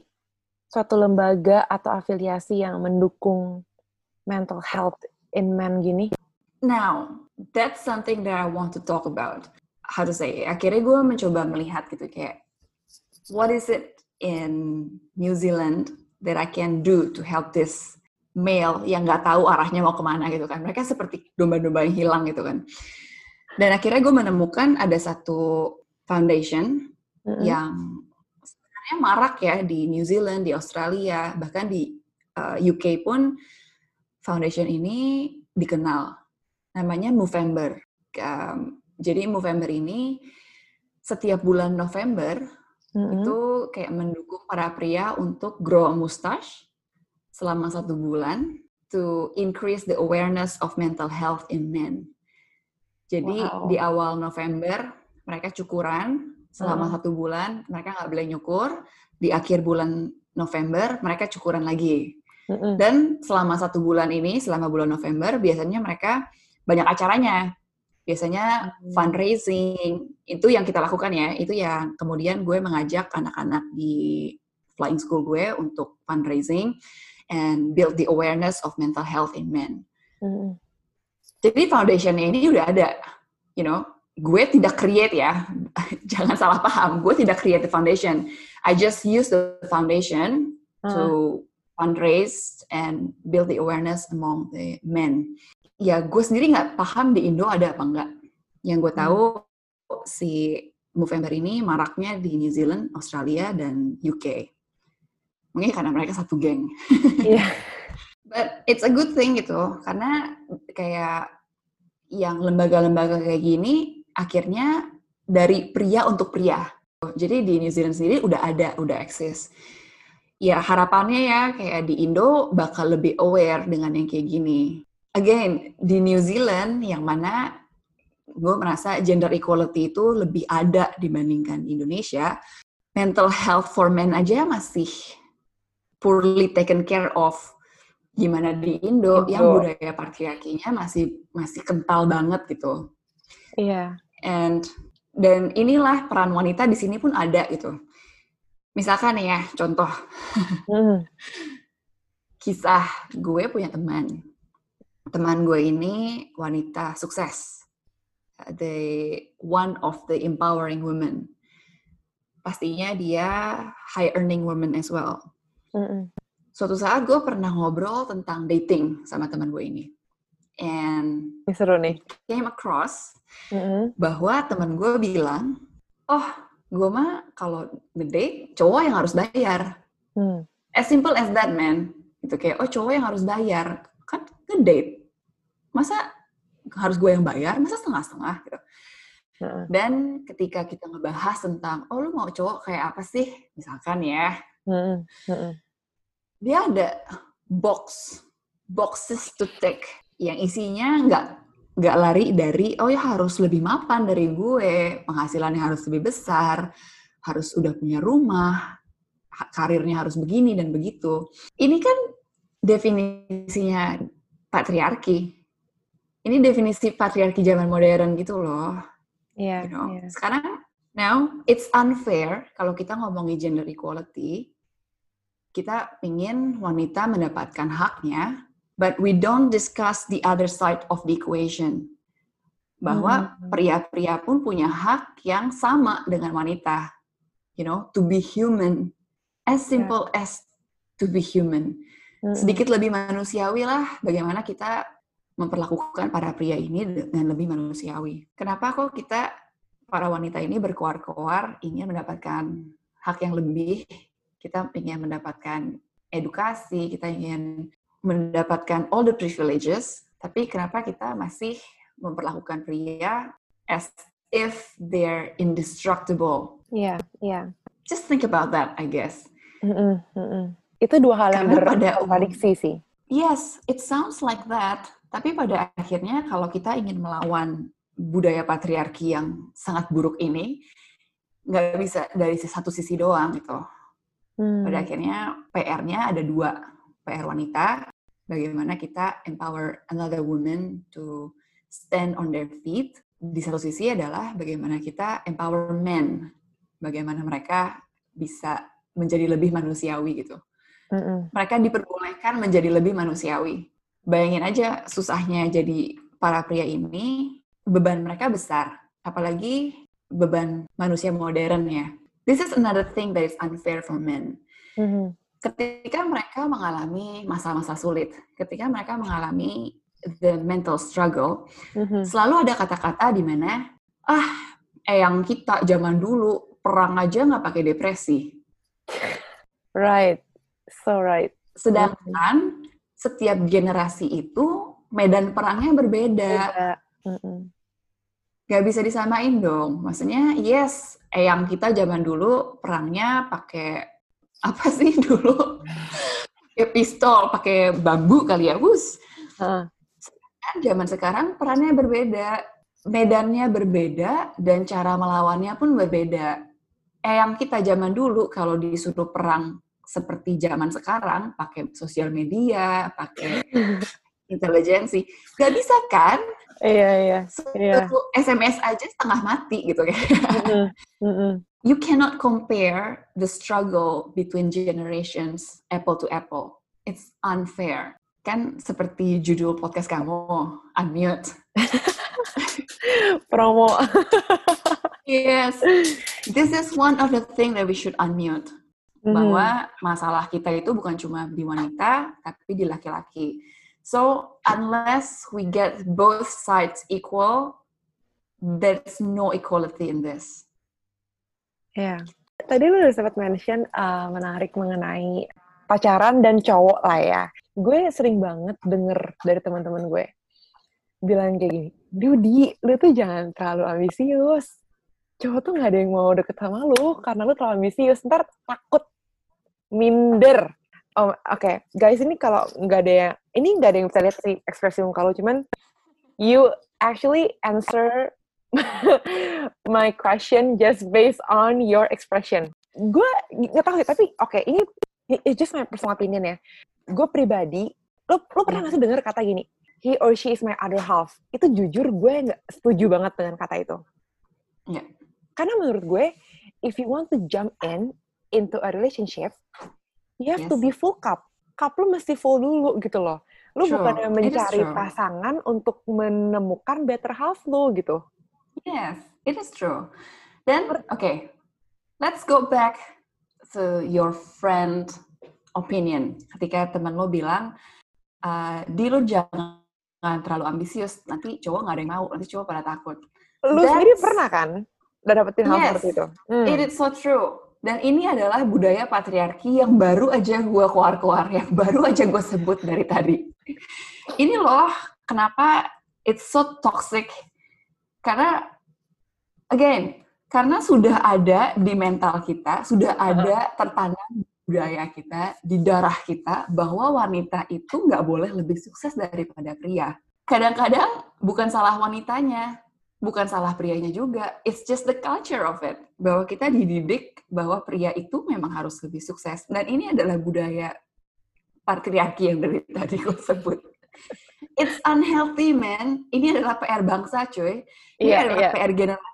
suatu lembaga atau afiliasi yang mendukung mental health in men gini? Now, that's something that I want to talk about how to say akhirnya gue mencoba melihat gitu kayak what is it in New Zealand that I can do to help this male yang nggak tahu arahnya mau ke mana gitu kan mereka seperti domba-domba yang hilang gitu kan dan akhirnya gue menemukan ada satu foundation mm -hmm. yang sebenarnya marak ya di New Zealand, di Australia, bahkan di uh, eh, UK pun foundation ini dikenal. Namanya Movember. Um, jadi Movember ini setiap bulan November mm-hmm. itu kayak mendukung para pria untuk grow a mustache selama satu bulan to increase the awareness of mental health in men. Jadi wow. di awal November mereka cukuran selama mm. satu bulan, mereka nggak boleh nyukur. Di akhir bulan November mereka cukuran lagi. Mm-hmm. Dan selama satu bulan ini, selama bulan November, biasanya mereka banyak acaranya. Biasanya mm. fundraising, itu yang kita lakukan ya. Itu yang kemudian gue mengajak anak-anak di flying school gue untuk fundraising and build the awareness of mental health in men. Mm. Jadi foundation ini udah ada, you know. Gue tidak create ya, jangan salah paham. Gue tidak create the foundation. I just use the foundation uh. to fundraise and build the awareness among the men. Ya, gue sendiri nggak paham di Indo ada apa enggak. Yang gue tahu hmm. si Movember ini maraknya di New Zealand, Australia, dan UK. Mungkin karena mereka satu geng. Yeah. But it's a good thing gitu, karena kayak yang lembaga-lembaga kayak gini akhirnya dari pria untuk pria. Jadi di New Zealand sendiri udah ada, udah eksis ya harapannya ya kayak di Indo bakal lebih aware dengan yang kayak gini. Again, di New Zealand yang mana gue merasa gender equality itu lebih ada dibandingkan Indonesia. Mental health for men aja masih poorly taken care of. Gimana di Indo, Indo. yang budaya patriarkinya masih masih kental banget gitu. Iya. Yeah. And dan inilah peran wanita di sini pun ada gitu. Misalkan ya contoh. Hmm. kisah gue punya teman. Teman gue ini wanita sukses. The one of the empowering women. Pastinya dia high earning woman as well. Mm suatu saat gue pernah ngobrol tentang dating sama teman gue ini. And seru nih. came across mm -hmm. bahwa teman gue bilang oh gue mah kalau ngedate cowok yang harus bayar. Hmm. As simple as that man. Gitu kayak oh cowok yang harus bayar kan ngedate. Masa harus gue yang bayar? Masa setengah-setengah gitu. Hmm. Dan ketika kita ngebahas tentang oh lu mau cowok kayak apa sih? Misalkan ya. Hmm. Hmm. Dia ada box boxes to take yang isinya nggak nggak lari dari oh ya harus lebih mapan dari gue, penghasilannya harus lebih besar, harus udah punya rumah, karirnya harus begini dan begitu. Ini kan definisinya patriarki. Ini definisi patriarki zaman modern gitu loh. Iya. Yeah, you know? yeah. Sekarang now it's unfair kalau kita ngomongin gender equality, kita ingin wanita mendapatkan haknya but we don't discuss the other side of the equation. Bahwa hmm. pria-pria pun punya hak yang sama dengan wanita. You know, to be human. As simple yeah. as to be human. Hmm. Sedikit lebih manusiawi lah bagaimana kita memperlakukan para pria ini dengan lebih manusiawi. Kenapa kok kita para wanita ini berkoar-koar ingin mendapatkan hak yang lebih, kita ingin mendapatkan edukasi, kita ingin mendapatkan all the privileges, tapi kenapa kita masih memperlakukan pria as if they're indestructible? Iya, yeah, iya. Yeah. Just think about that, I guess. Mm -mm, mm -mm. Itu dua hal yang berkontradiksi sih. Yes, it sounds like that. Tapi pada akhirnya kalau kita ingin melawan budaya patriarki yang sangat buruk ini, nggak bisa dari satu sisi doang gitu. Hmm. Pada akhirnya PR-nya ada dua PR wanita, bagaimana kita empower another woman to stand on their feet. Di satu sisi adalah bagaimana kita empower men, bagaimana mereka bisa menjadi lebih manusiawi gitu. Mm-mm. Mereka diperbolehkan menjadi lebih manusiawi. Bayangin aja susahnya jadi para pria ini, beban mereka besar. Apalagi beban manusia modern ya. This is another thing that is unfair for men. Mm-hmm ketika mereka mengalami masa-masa sulit, ketika mereka mengalami the mental struggle, mm-hmm. selalu ada kata-kata di mana ah eyang kita zaman dulu perang aja nggak pakai depresi. Right, so right. Sedangkan setiap generasi itu medan perangnya berbeda. Mm-mm. Gak bisa disamain dong. Maksudnya, yes, eyang kita zaman dulu perangnya pakai apa sih dulu? Pakai pistol, pakai bambu kali ya, bus. Heeh. Kan zaman sekarang perannya berbeda, medannya berbeda, dan cara melawannya pun berbeda. Eyang kita zaman dulu kalau disuruh perang seperti zaman sekarang, pakai sosial media, pakai intelijensi, gak bisa kan? Iya, iya. Iya. SMS aja setengah mati gitu kan. Mm-mm. Mm-mm. You cannot compare the struggle between generations apple to apple. It's unfair. Kan seperti judul podcast kamu, unmute. Promo. Yes, this is one of the thing that we should unmute. Mhm. Bahwa masalah kita itu bukan cuma di wanita, tapi di laki-laki. So, unless we get both sides equal, there's no equality in this. Iya. Tadi lu udah sempat mention uh, menarik mengenai pacaran dan cowok lah ya. Gue sering banget denger dari teman-teman gue bilang kayak gini, Dudi, lu tuh jangan terlalu ambisius. Cowok tuh nggak ada yang mau deket sama lu karena lu terlalu ambisius. Ntar takut minder. Oh, oke. Guys, ini kalau nggak ada yang, ini nggak ada yang bisa lihat sih ekspresi muka lu, cuman you actually answer my question just based on your expression. Gue nggak tahu sih, tapi oke ini it's just my personal opinion ya. Gue pribadi, lo lo pernah nggak sih dengar kata gini, he or she is my other half? Itu jujur gue nggak setuju banget dengan kata itu. Iya. Karena menurut gue, if you want to jump in into a relationship, you have to Yes. be full cup. Cup lu mesti full dulu gitu loh. Lu True. bukan mencari pasangan untuk menemukan better half lu gitu. Yes, it is true. Then, okay, let's go back to your friend opinion. Ketika teman lo bilang, uh, di lo jangan terlalu ambisius, nanti cowok nggak ada yang mau, nanti cowok pada takut. Lu sendiri That's- pernah kan? Udah dapetin hal Yes. seperti itu? Hmm. It is so true. Dan ini adalah budaya patriarki yang baru aja gue keluar-keluar, yang baru aja gue sebut dari tadi. Ini loh, kenapa it's so toxic. Karena, again, karena sudah ada di mental kita, sudah ada tertanam budaya kita, di darah kita, bahwa wanita itu nggak boleh lebih sukses daripada pria. Kadang-kadang bukan salah wanitanya, bukan salah prianya juga. It's just the culture of it. Bahwa kita dididik bahwa pria itu memang harus lebih sukses. Dan ini adalah budaya patriarki yang dari tadi gue sebut. It's unhealthy, man. Ini adalah PR bangsa, cuy. Ini Iya, adalah iya. PR generasi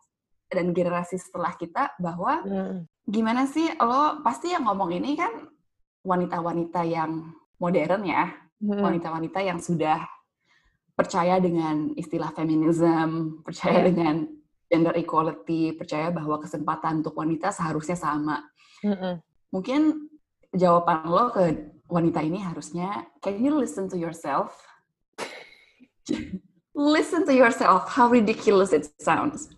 dan generasi setelah kita bahwa Hmm. gimana sih lo pasti yang ngomong ini kan wanita-wanita yang modern ya, Hmm. wanita-wanita yang sudah percaya dengan istilah feminism, percaya Iya. dengan gender equality, percaya bahwa kesempatan untuk wanita seharusnya sama. Hmm. Mungkin jawaban lo ke wanita ini harusnya, can you listen to yourself? listen to yourself, how ridiculous it sounds.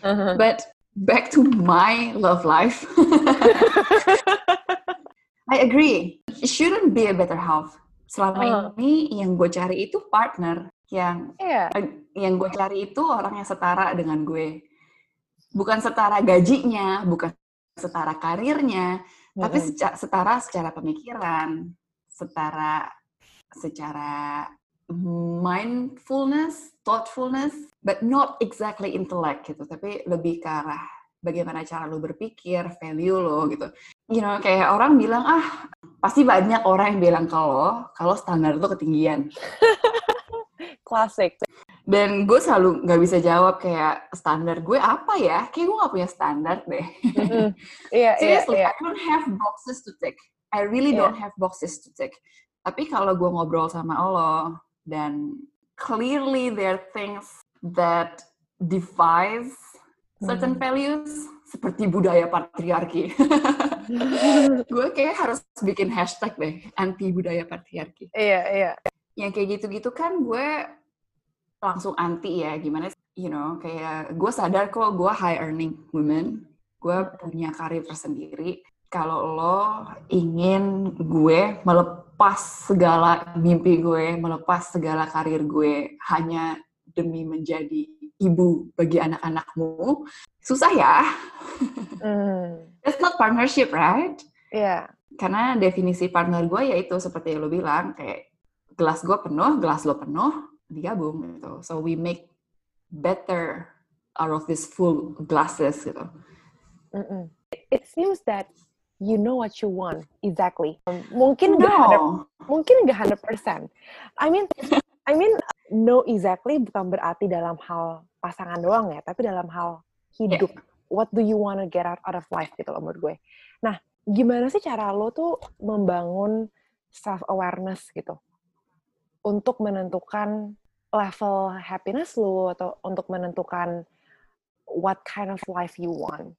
Hmm. But back to my love life. I agree. It shouldn't be a better half. Selama Uh. ini yang gue cari itu partner yang Iya. yang gue cari itu orang yang setara dengan gue. Bukan setara gajinya, bukan setara karirnya, tapi Hmm. seca- setara secara pemikiran, setara secara mindfulness, thoughtfulness, but not exactly intellect gitu, tapi lebih ke arah bagaimana cara lo berpikir, value lo gitu. You know, kayak orang bilang, ah, pasti banyak orang yang bilang kalau kalau standar itu ketinggian. Klasik. Dan gue selalu nggak bisa jawab kayak standar gue apa ya? Kayak gue nggak punya standar deh. Hmm. Iya, iya, Seriously, iya. I don't have boxes to tick. I really Iya. don't have boxes to tick. Tapi kalau gue ngobrol sama lo dan clearly there are things that defies certain Hmm. values seperti budaya patriarki. gue kayak harus bikin hashtag deh anti budaya patriarki. Iya, iya. Yang kayak gitu-gitu kan gue langsung anti ya gimana you know, kayak gue sadar kok gue high earning woman, gue punya karir tersendiri. Kalau lo ingin gue melepas segala mimpi gue, melepas segala karir gue hanya demi menjadi ibu bagi anak-anakmu, susah ya. Mm. It's not partnership, right? Yeah. Karena definisi partner gue yaitu seperti yang lo bilang, kayak gelas gue penuh, gelas lo penuh, digabung gitu. So we make better out of these full glasses gitu. Mm -mm. It seems that you know what you want exactly. Mungkin no. gak mungkin gak hundred percent. I mean, I mean know exactly bukan berarti dalam hal pasangan doang ya, tapi dalam hal hidup. Yeah. What do you want to get out, out of life gitu loh menurut gue. Nah, gimana sih cara lo tuh membangun self awareness gitu untuk menentukan level happiness lo atau untuk menentukan what kind of life you want.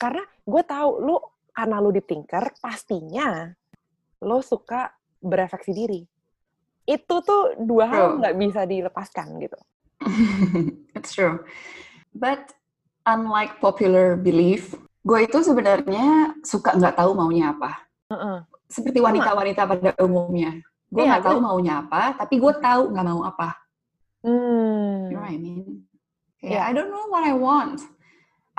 Karena gue tahu lu karena lu di Tinker pastinya lo suka berefleksi diri. Itu tuh dua hal nggak bisa dilepaskan gitu. It's true. But unlike popular belief, gue itu sebenarnya suka nggak tahu maunya apa. Uh -uh. Seperti wanita-wanita pada umumnya. Gue iya, nggak yeah, tahu maunya apa, tapi gue tahu nggak mau apa. Hmm. You know what I mean? Yeah, yeah, I don't know what I want.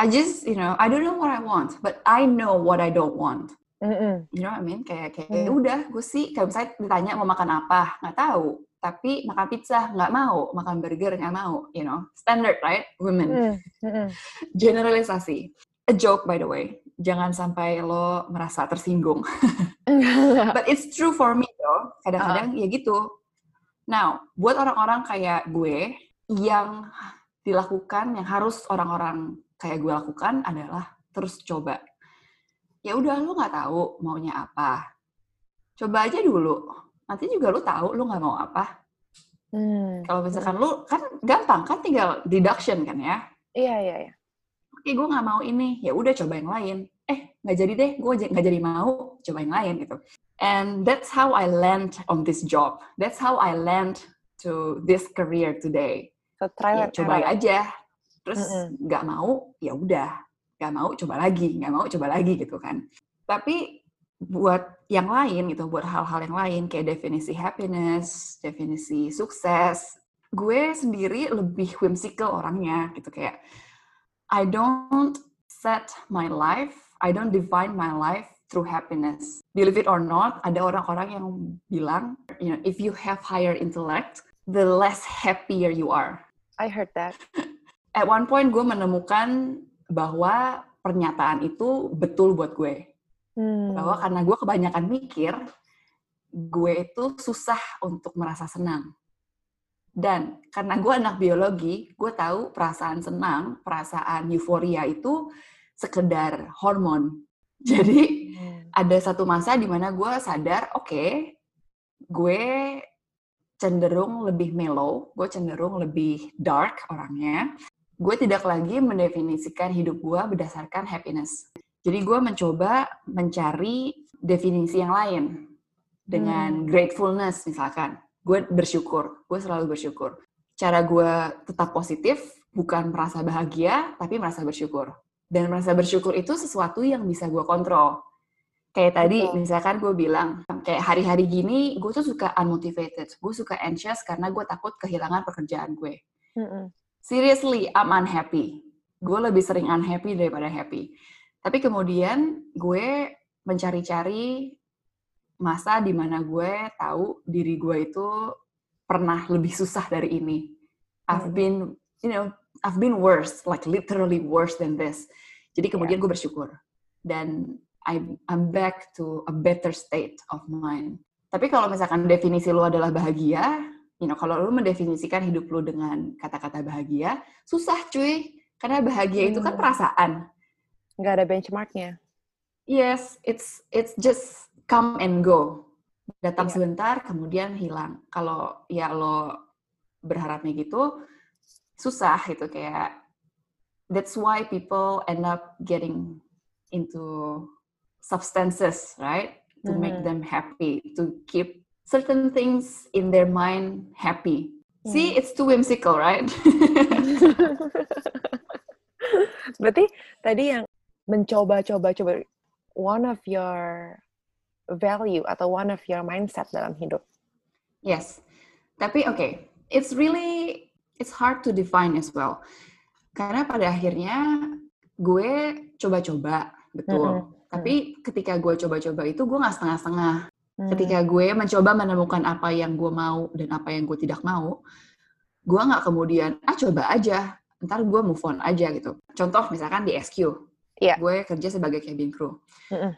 I just, you know, I don't know what I want, but I know what I don't want. Mm-mm. You know what I mean? Kayak, kayak mm. udah, gue sih, kayak misalnya ditanya mau makan apa, nggak tahu. Tapi makan pizza nggak mau, makan burger nggak mau, you know, standard right, women. Mm. Generalisasi. A joke by the way, jangan sampai lo merasa tersinggung. But it's true for me though. Kadang-kadang uh. ya gitu Now, buat orang-orang kayak gue yang dilakukan yang harus orang-orang kayak gue lakukan adalah terus coba. Ya udah lu nggak tahu maunya apa. Coba aja dulu. Nanti juga lu tahu lu nggak mau apa. Hmm. Kalau misalkan lu kan gampang kan tinggal deduction kan ya. Iya iya iya. Oke gue nggak mau ini. Ya udah coba yang lain. Eh nggak jadi deh. Gue nggak jadi mau. Coba yang lain gitu. And that's how I land on this job. That's how I land to this career today. So try ya, coba aja. Terus nggak mm -mm. mau, ya udah. Nggak mau, coba lagi. Nggak mau, coba lagi gitu kan. Tapi buat yang lain gitu, buat hal-hal yang lain kayak definisi happiness, definisi sukses, gue sendiri lebih whimsical orangnya gitu kayak I don't set my life, I don't define my life through happiness. Believe it or not, ada orang-orang yang bilang, you know, if you have higher intellect, the less happier you are. I heard that. At one point gue menemukan bahwa pernyataan itu betul buat gue. Hmm. Bahwa karena gue kebanyakan mikir, gue itu susah untuk merasa senang. Dan karena gue anak biologi, gue tahu perasaan senang, perasaan euforia itu sekedar hormon. Jadi ada satu masa di mana gue sadar, oke, okay, gue cenderung lebih mellow, gue cenderung lebih dark orangnya. Gue tidak lagi mendefinisikan hidup gue berdasarkan happiness. Jadi gue mencoba mencari definisi yang lain dengan hmm. gratefulness misalkan. Gue bersyukur, gue selalu bersyukur. Cara gue tetap positif bukan merasa bahagia, tapi merasa bersyukur. Dan merasa bersyukur itu sesuatu yang bisa gue kontrol Kayak tadi, Betul. misalkan gue bilang, kayak hari-hari gini, gue tuh suka unmotivated. Gue suka anxious karena gue takut kehilangan pekerjaan gue. Mm-mm. Seriously, I'm unhappy. Gue lebih sering unhappy daripada happy. Tapi kemudian gue mencari-cari masa di mana gue tahu diri gue itu pernah lebih susah dari ini. I've been, you know, I've been worse, like literally worse than this. Jadi kemudian yeah. gue bersyukur. Dan I'm, I'm back to a better state of mind. Tapi kalau misalkan definisi lu adalah bahagia, you know, kalau lu mendefinisikan hidup lu dengan kata-kata bahagia, susah cuy. Karena bahagia hmm. itu kan perasaan. Nggak ada benchmarknya. Yes, it's it's just come and go. Datang yeah. sebentar, kemudian hilang. Kalau ya lo berharapnya gitu, susah gitu kayak. That's why people end up getting into substances, right? To mm-hmm. make them happy, to keep certain things in their mind happy. See, it's too whimsical, right? Berarti tadi yang mencoba-coba coba one of your value atau one of your mindset dalam hidup. Yes. Tapi oke, okay, it's really it's hard to define as well. Karena pada akhirnya gue coba-coba, betul. Mm -hmm. Tapi ketika gue coba-coba itu gue nggak setengah-setengah. Mm. Ketika gue mencoba menemukan apa yang gue mau dan apa yang gue tidak mau, gue nggak kemudian ah coba aja, ntar gue move on aja gitu. Contoh misalkan di SQ, yeah. gue kerja sebagai cabin crew. Mm -hmm.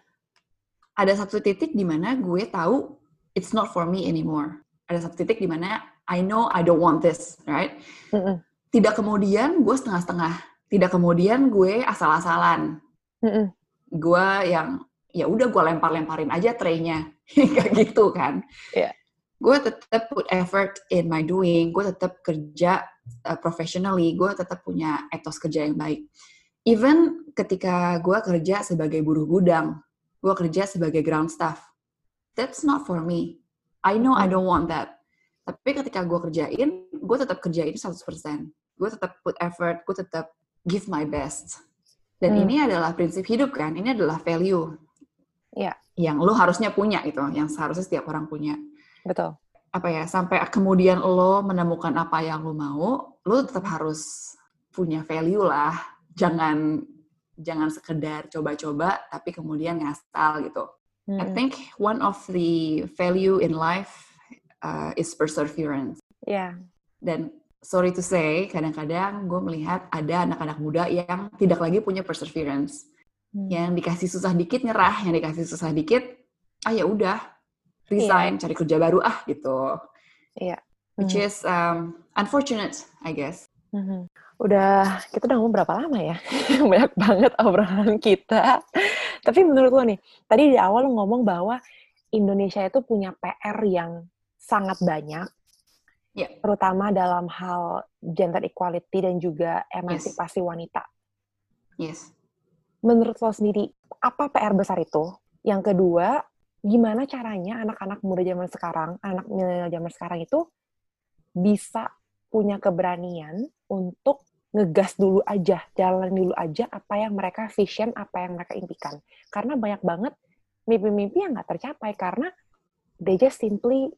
Ada satu titik di mana gue tahu it's not for me anymore. Ada satu titik di mana I know I don't want this, right? Mm -mm. Tidak kemudian gue setengah-setengah. Tidak kemudian gue asal-asalan. Mm -mm. Gue yang ya udah gue lempar-lemparin aja traynya, kayak gitu kan? Yeah. Gue tetap put effort in my doing. Gue tetap kerja uh, professionally. Gue tetap punya etos kerja yang baik. Even ketika gue kerja sebagai buruh gudang, gue kerja sebagai ground staff. That's not for me. I know I don't want that tapi ketika gue kerjain, gue tetap kerjain 100%. Gue tetap put effort, gue tetap give my best. Dan hmm. ini adalah prinsip hidup kan, ini adalah value. Yeah. Yang lo harusnya punya gitu, yang seharusnya setiap orang punya. Betul. Apa ya, sampai kemudian lo menemukan apa yang lo mau, lo tetap harus punya value lah. Jangan jangan sekedar coba-coba tapi kemudian ngasal gitu. Hmm. I think one of the value in life uh, is perseverance. Yeah. Dan sorry to say, kadang-kadang gue melihat ada anak-anak muda yang tidak lagi punya perseverance. Hmm. Yang dikasih susah dikit nyerah, yang dikasih susah dikit, ah ya udah, resign, yeah. cari kerja baru ah gitu. Iya. Yeah. Which hmm. is um, unfortunate, I guess. Hmm. Udah, kita udah ngomong berapa lama ya? Banyak banget obrolan kita. Tapi menurut lo nih, tadi di awal lo ngomong bahwa Indonesia itu punya PR yang sangat banyak, yeah. terutama dalam hal gender equality dan juga emansipasi yes. wanita. Yes. Menurut lo sendiri, apa PR besar itu? Yang kedua, gimana caranya anak-anak muda zaman sekarang, anak milenial zaman sekarang itu bisa punya keberanian untuk ngegas dulu aja, jalan dulu aja apa yang mereka vision, apa yang mereka impikan. Karena banyak banget mimpi-mimpi yang nggak tercapai karena they just simply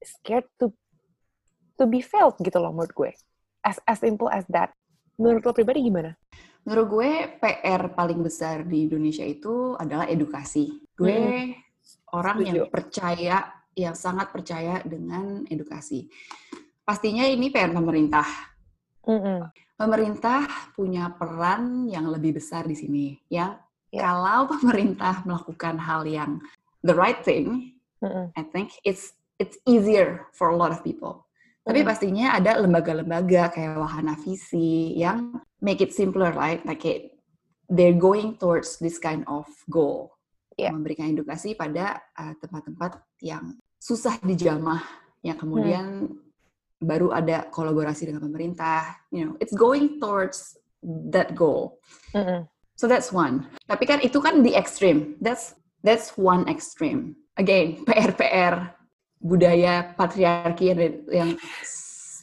scared to to be felt gitu loh menurut gue. As as simple as that. Menurut lo pribadi gimana? Menurut gue PR paling besar di Indonesia itu adalah edukasi. Gue hmm. orang Setuju. yang percaya, yang sangat percaya dengan edukasi. Pastinya ini PR pemerintah. Mm-mm. Pemerintah punya peran yang lebih besar di sini. Yang yeah. kalau pemerintah melakukan hal yang the right thing, Mm-mm. I think it's it's easier for a lot of people. Tapi hmm. pastinya ada lembaga-lembaga kayak Wahana Visi yang make it simpler, right? Like it, they're going towards this kind of goal. Yeah. Memberikan edukasi pada uh, tempat-tempat uh, yang susah dijamah, yang kemudian hmm. Baru ada kolaborasi dengan pemerintah. You know, it's going towards that goal. Mm-hmm. So that's one. Tapi kan itu kan the extreme. That's that's one extreme. Again, PR-PR budaya patriarki yang, yang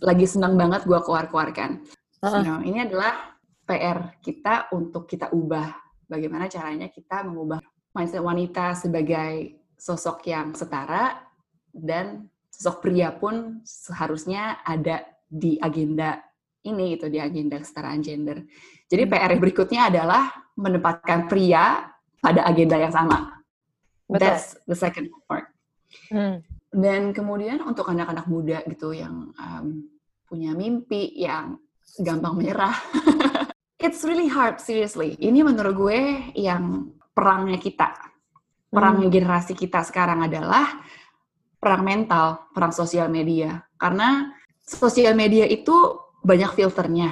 lagi senang banget gue keluar-keluarkan. Uh-uh. You know, ini adalah PR kita untuk kita ubah. Bagaimana caranya kita mengubah mindset wanita sebagai sosok yang setara dan sosok pria pun seharusnya ada di agenda ini gitu di agenda kesetaraan gender. Jadi hmm. PR berikutnya adalah menempatkan pria pada agenda yang sama. Betul. That's the second part. Hmm. Dan kemudian untuk anak-anak muda gitu yang um, punya mimpi, yang gampang menyerah, it's really hard, seriously. Ini menurut gue yang perangnya kita, perang hmm. generasi kita sekarang adalah perang mental, perang sosial media. Karena sosial media itu banyak filternya.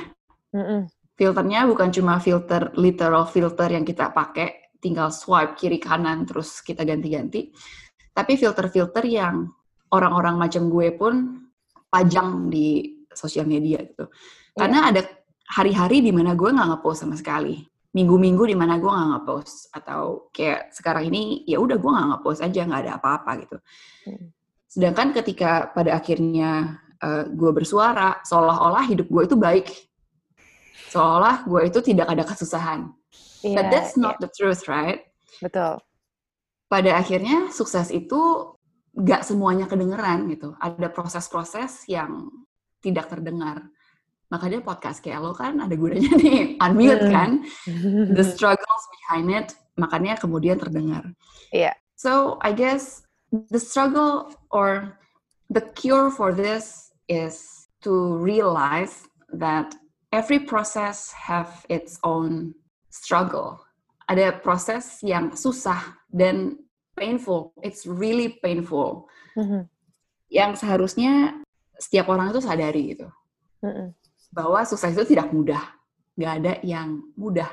Mm Filternya bukan cuma filter literal filter yang kita pakai, tinggal swipe kiri kanan terus kita ganti-ganti tapi filter-filter yang orang-orang macam gue pun pajang di sosial media gitu. Iya. Karena yeah. ada hari-hari di mana gue nggak ngepost sama sekali. Minggu-minggu di mana gue nggak ngepost atau kayak sekarang ini ya udah gue nggak ngepost aja nggak ada apa-apa gitu. Hmm. Sedangkan ketika pada akhirnya uh, gue bersuara, seolah-olah hidup gue itu baik. Seolah gue itu tidak ada kesusahan. Yeah, But that's not yeah. the truth, right? Betul. Pada akhirnya sukses itu gak semuanya kedengeran gitu. Ada proses-proses yang tidak terdengar. Makanya podcast kayak lo kan ada gunanya nih, unmute hmm. kan. The struggles behind it, makanya kemudian terdengar. Iya. Yeah. So I guess the struggle or the cure for this is to realize that every process have its own struggle. Ada proses yang susah dan painful. It's really painful. Mm-hmm. Yang seharusnya setiap orang itu sadari gitu. Mm-hmm. Bahwa sukses itu tidak mudah. Gak ada yang mudah.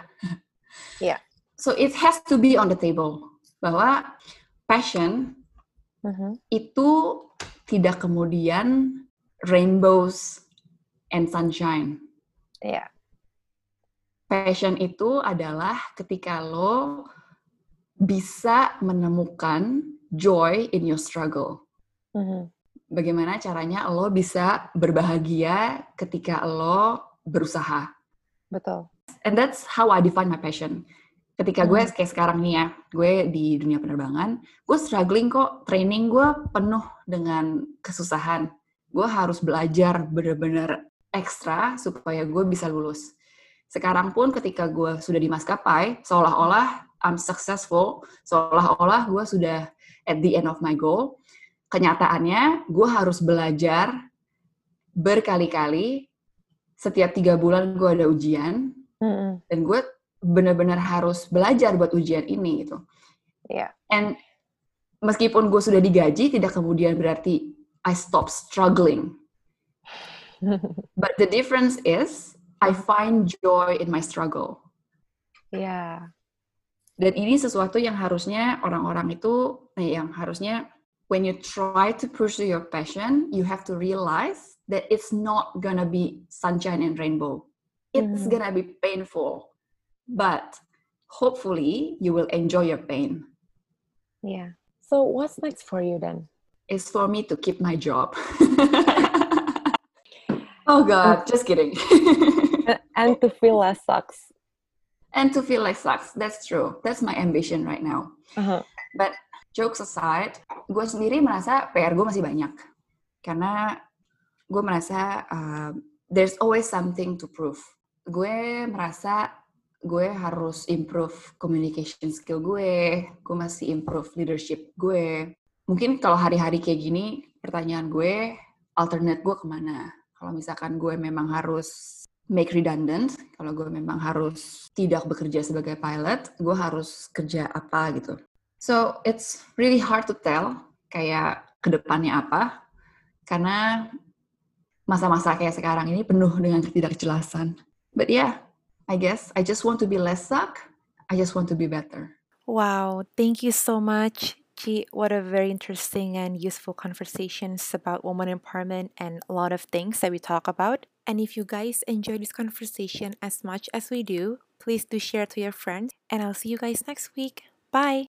Yeah. So it has to be on the table. Bahwa passion mm-hmm. itu tidak kemudian rainbows and sunshine. Iya. Yeah. Passion itu adalah ketika lo bisa menemukan joy in your struggle. Mm-hmm. Bagaimana caranya lo bisa berbahagia ketika lo berusaha. Betul. And that's how I define my passion ketika gue hmm. kayak sekarang nih ya, gue di dunia penerbangan, gue struggling kok, training gue penuh dengan kesusahan. Gue harus belajar bener-bener ekstra supaya gue bisa lulus. Sekarang pun ketika gue sudah di maskapai, seolah-olah I'm successful, seolah-olah gue sudah at the end of my goal. Kenyataannya, gue harus belajar berkali-kali. Setiap tiga bulan gue ada ujian, mm -hmm. dan gue benar-benar harus belajar buat ujian ini gitu. Yeah. And meskipun gue sudah digaji, tidak kemudian berarti I stop struggling. But the difference is I find joy in my struggle. Yeah. Dan ini sesuatu yang harusnya orang-orang itu, eh, yang harusnya when you try to pursue your passion, you have to realize that it's not gonna be sunshine and rainbow. It's mm. gonna be painful but hopefully you will enjoy your pain. Yeah. So what's next for you then? It's for me to keep my job. oh God, just kidding. and to feel less sucks. And to feel less sucks. That's true. That's my ambition right now. Uh-huh. But jokes aside, gue sendiri merasa PR gue masih banyak. Karena gue merasa uh, there's always something to prove. Gue merasa gue harus improve communication skill gue, gue masih improve leadership gue. Mungkin kalau hari-hari kayak gini, pertanyaan gue, alternate gue ke mana? Kalau misalkan gue memang harus make redundant, kalau gue memang harus tidak bekerja sebagai pilot, gue harus kerja apa gitu. So, it's really hard to tell kayak ke depannya apa, karena masa-masa kayak sekarang ini penuh dengan ketidakjelasan. But yeah, I guess I just want to be less suck. I just want to be better. Wow, thank you so much. Chi, what a very interesting and useful conversations about woman empowerment and a lot of things that we talk about. And if you guys enjoy this conversation as much as we do, please do share to your friends. And I'll see you guys next week. Bye.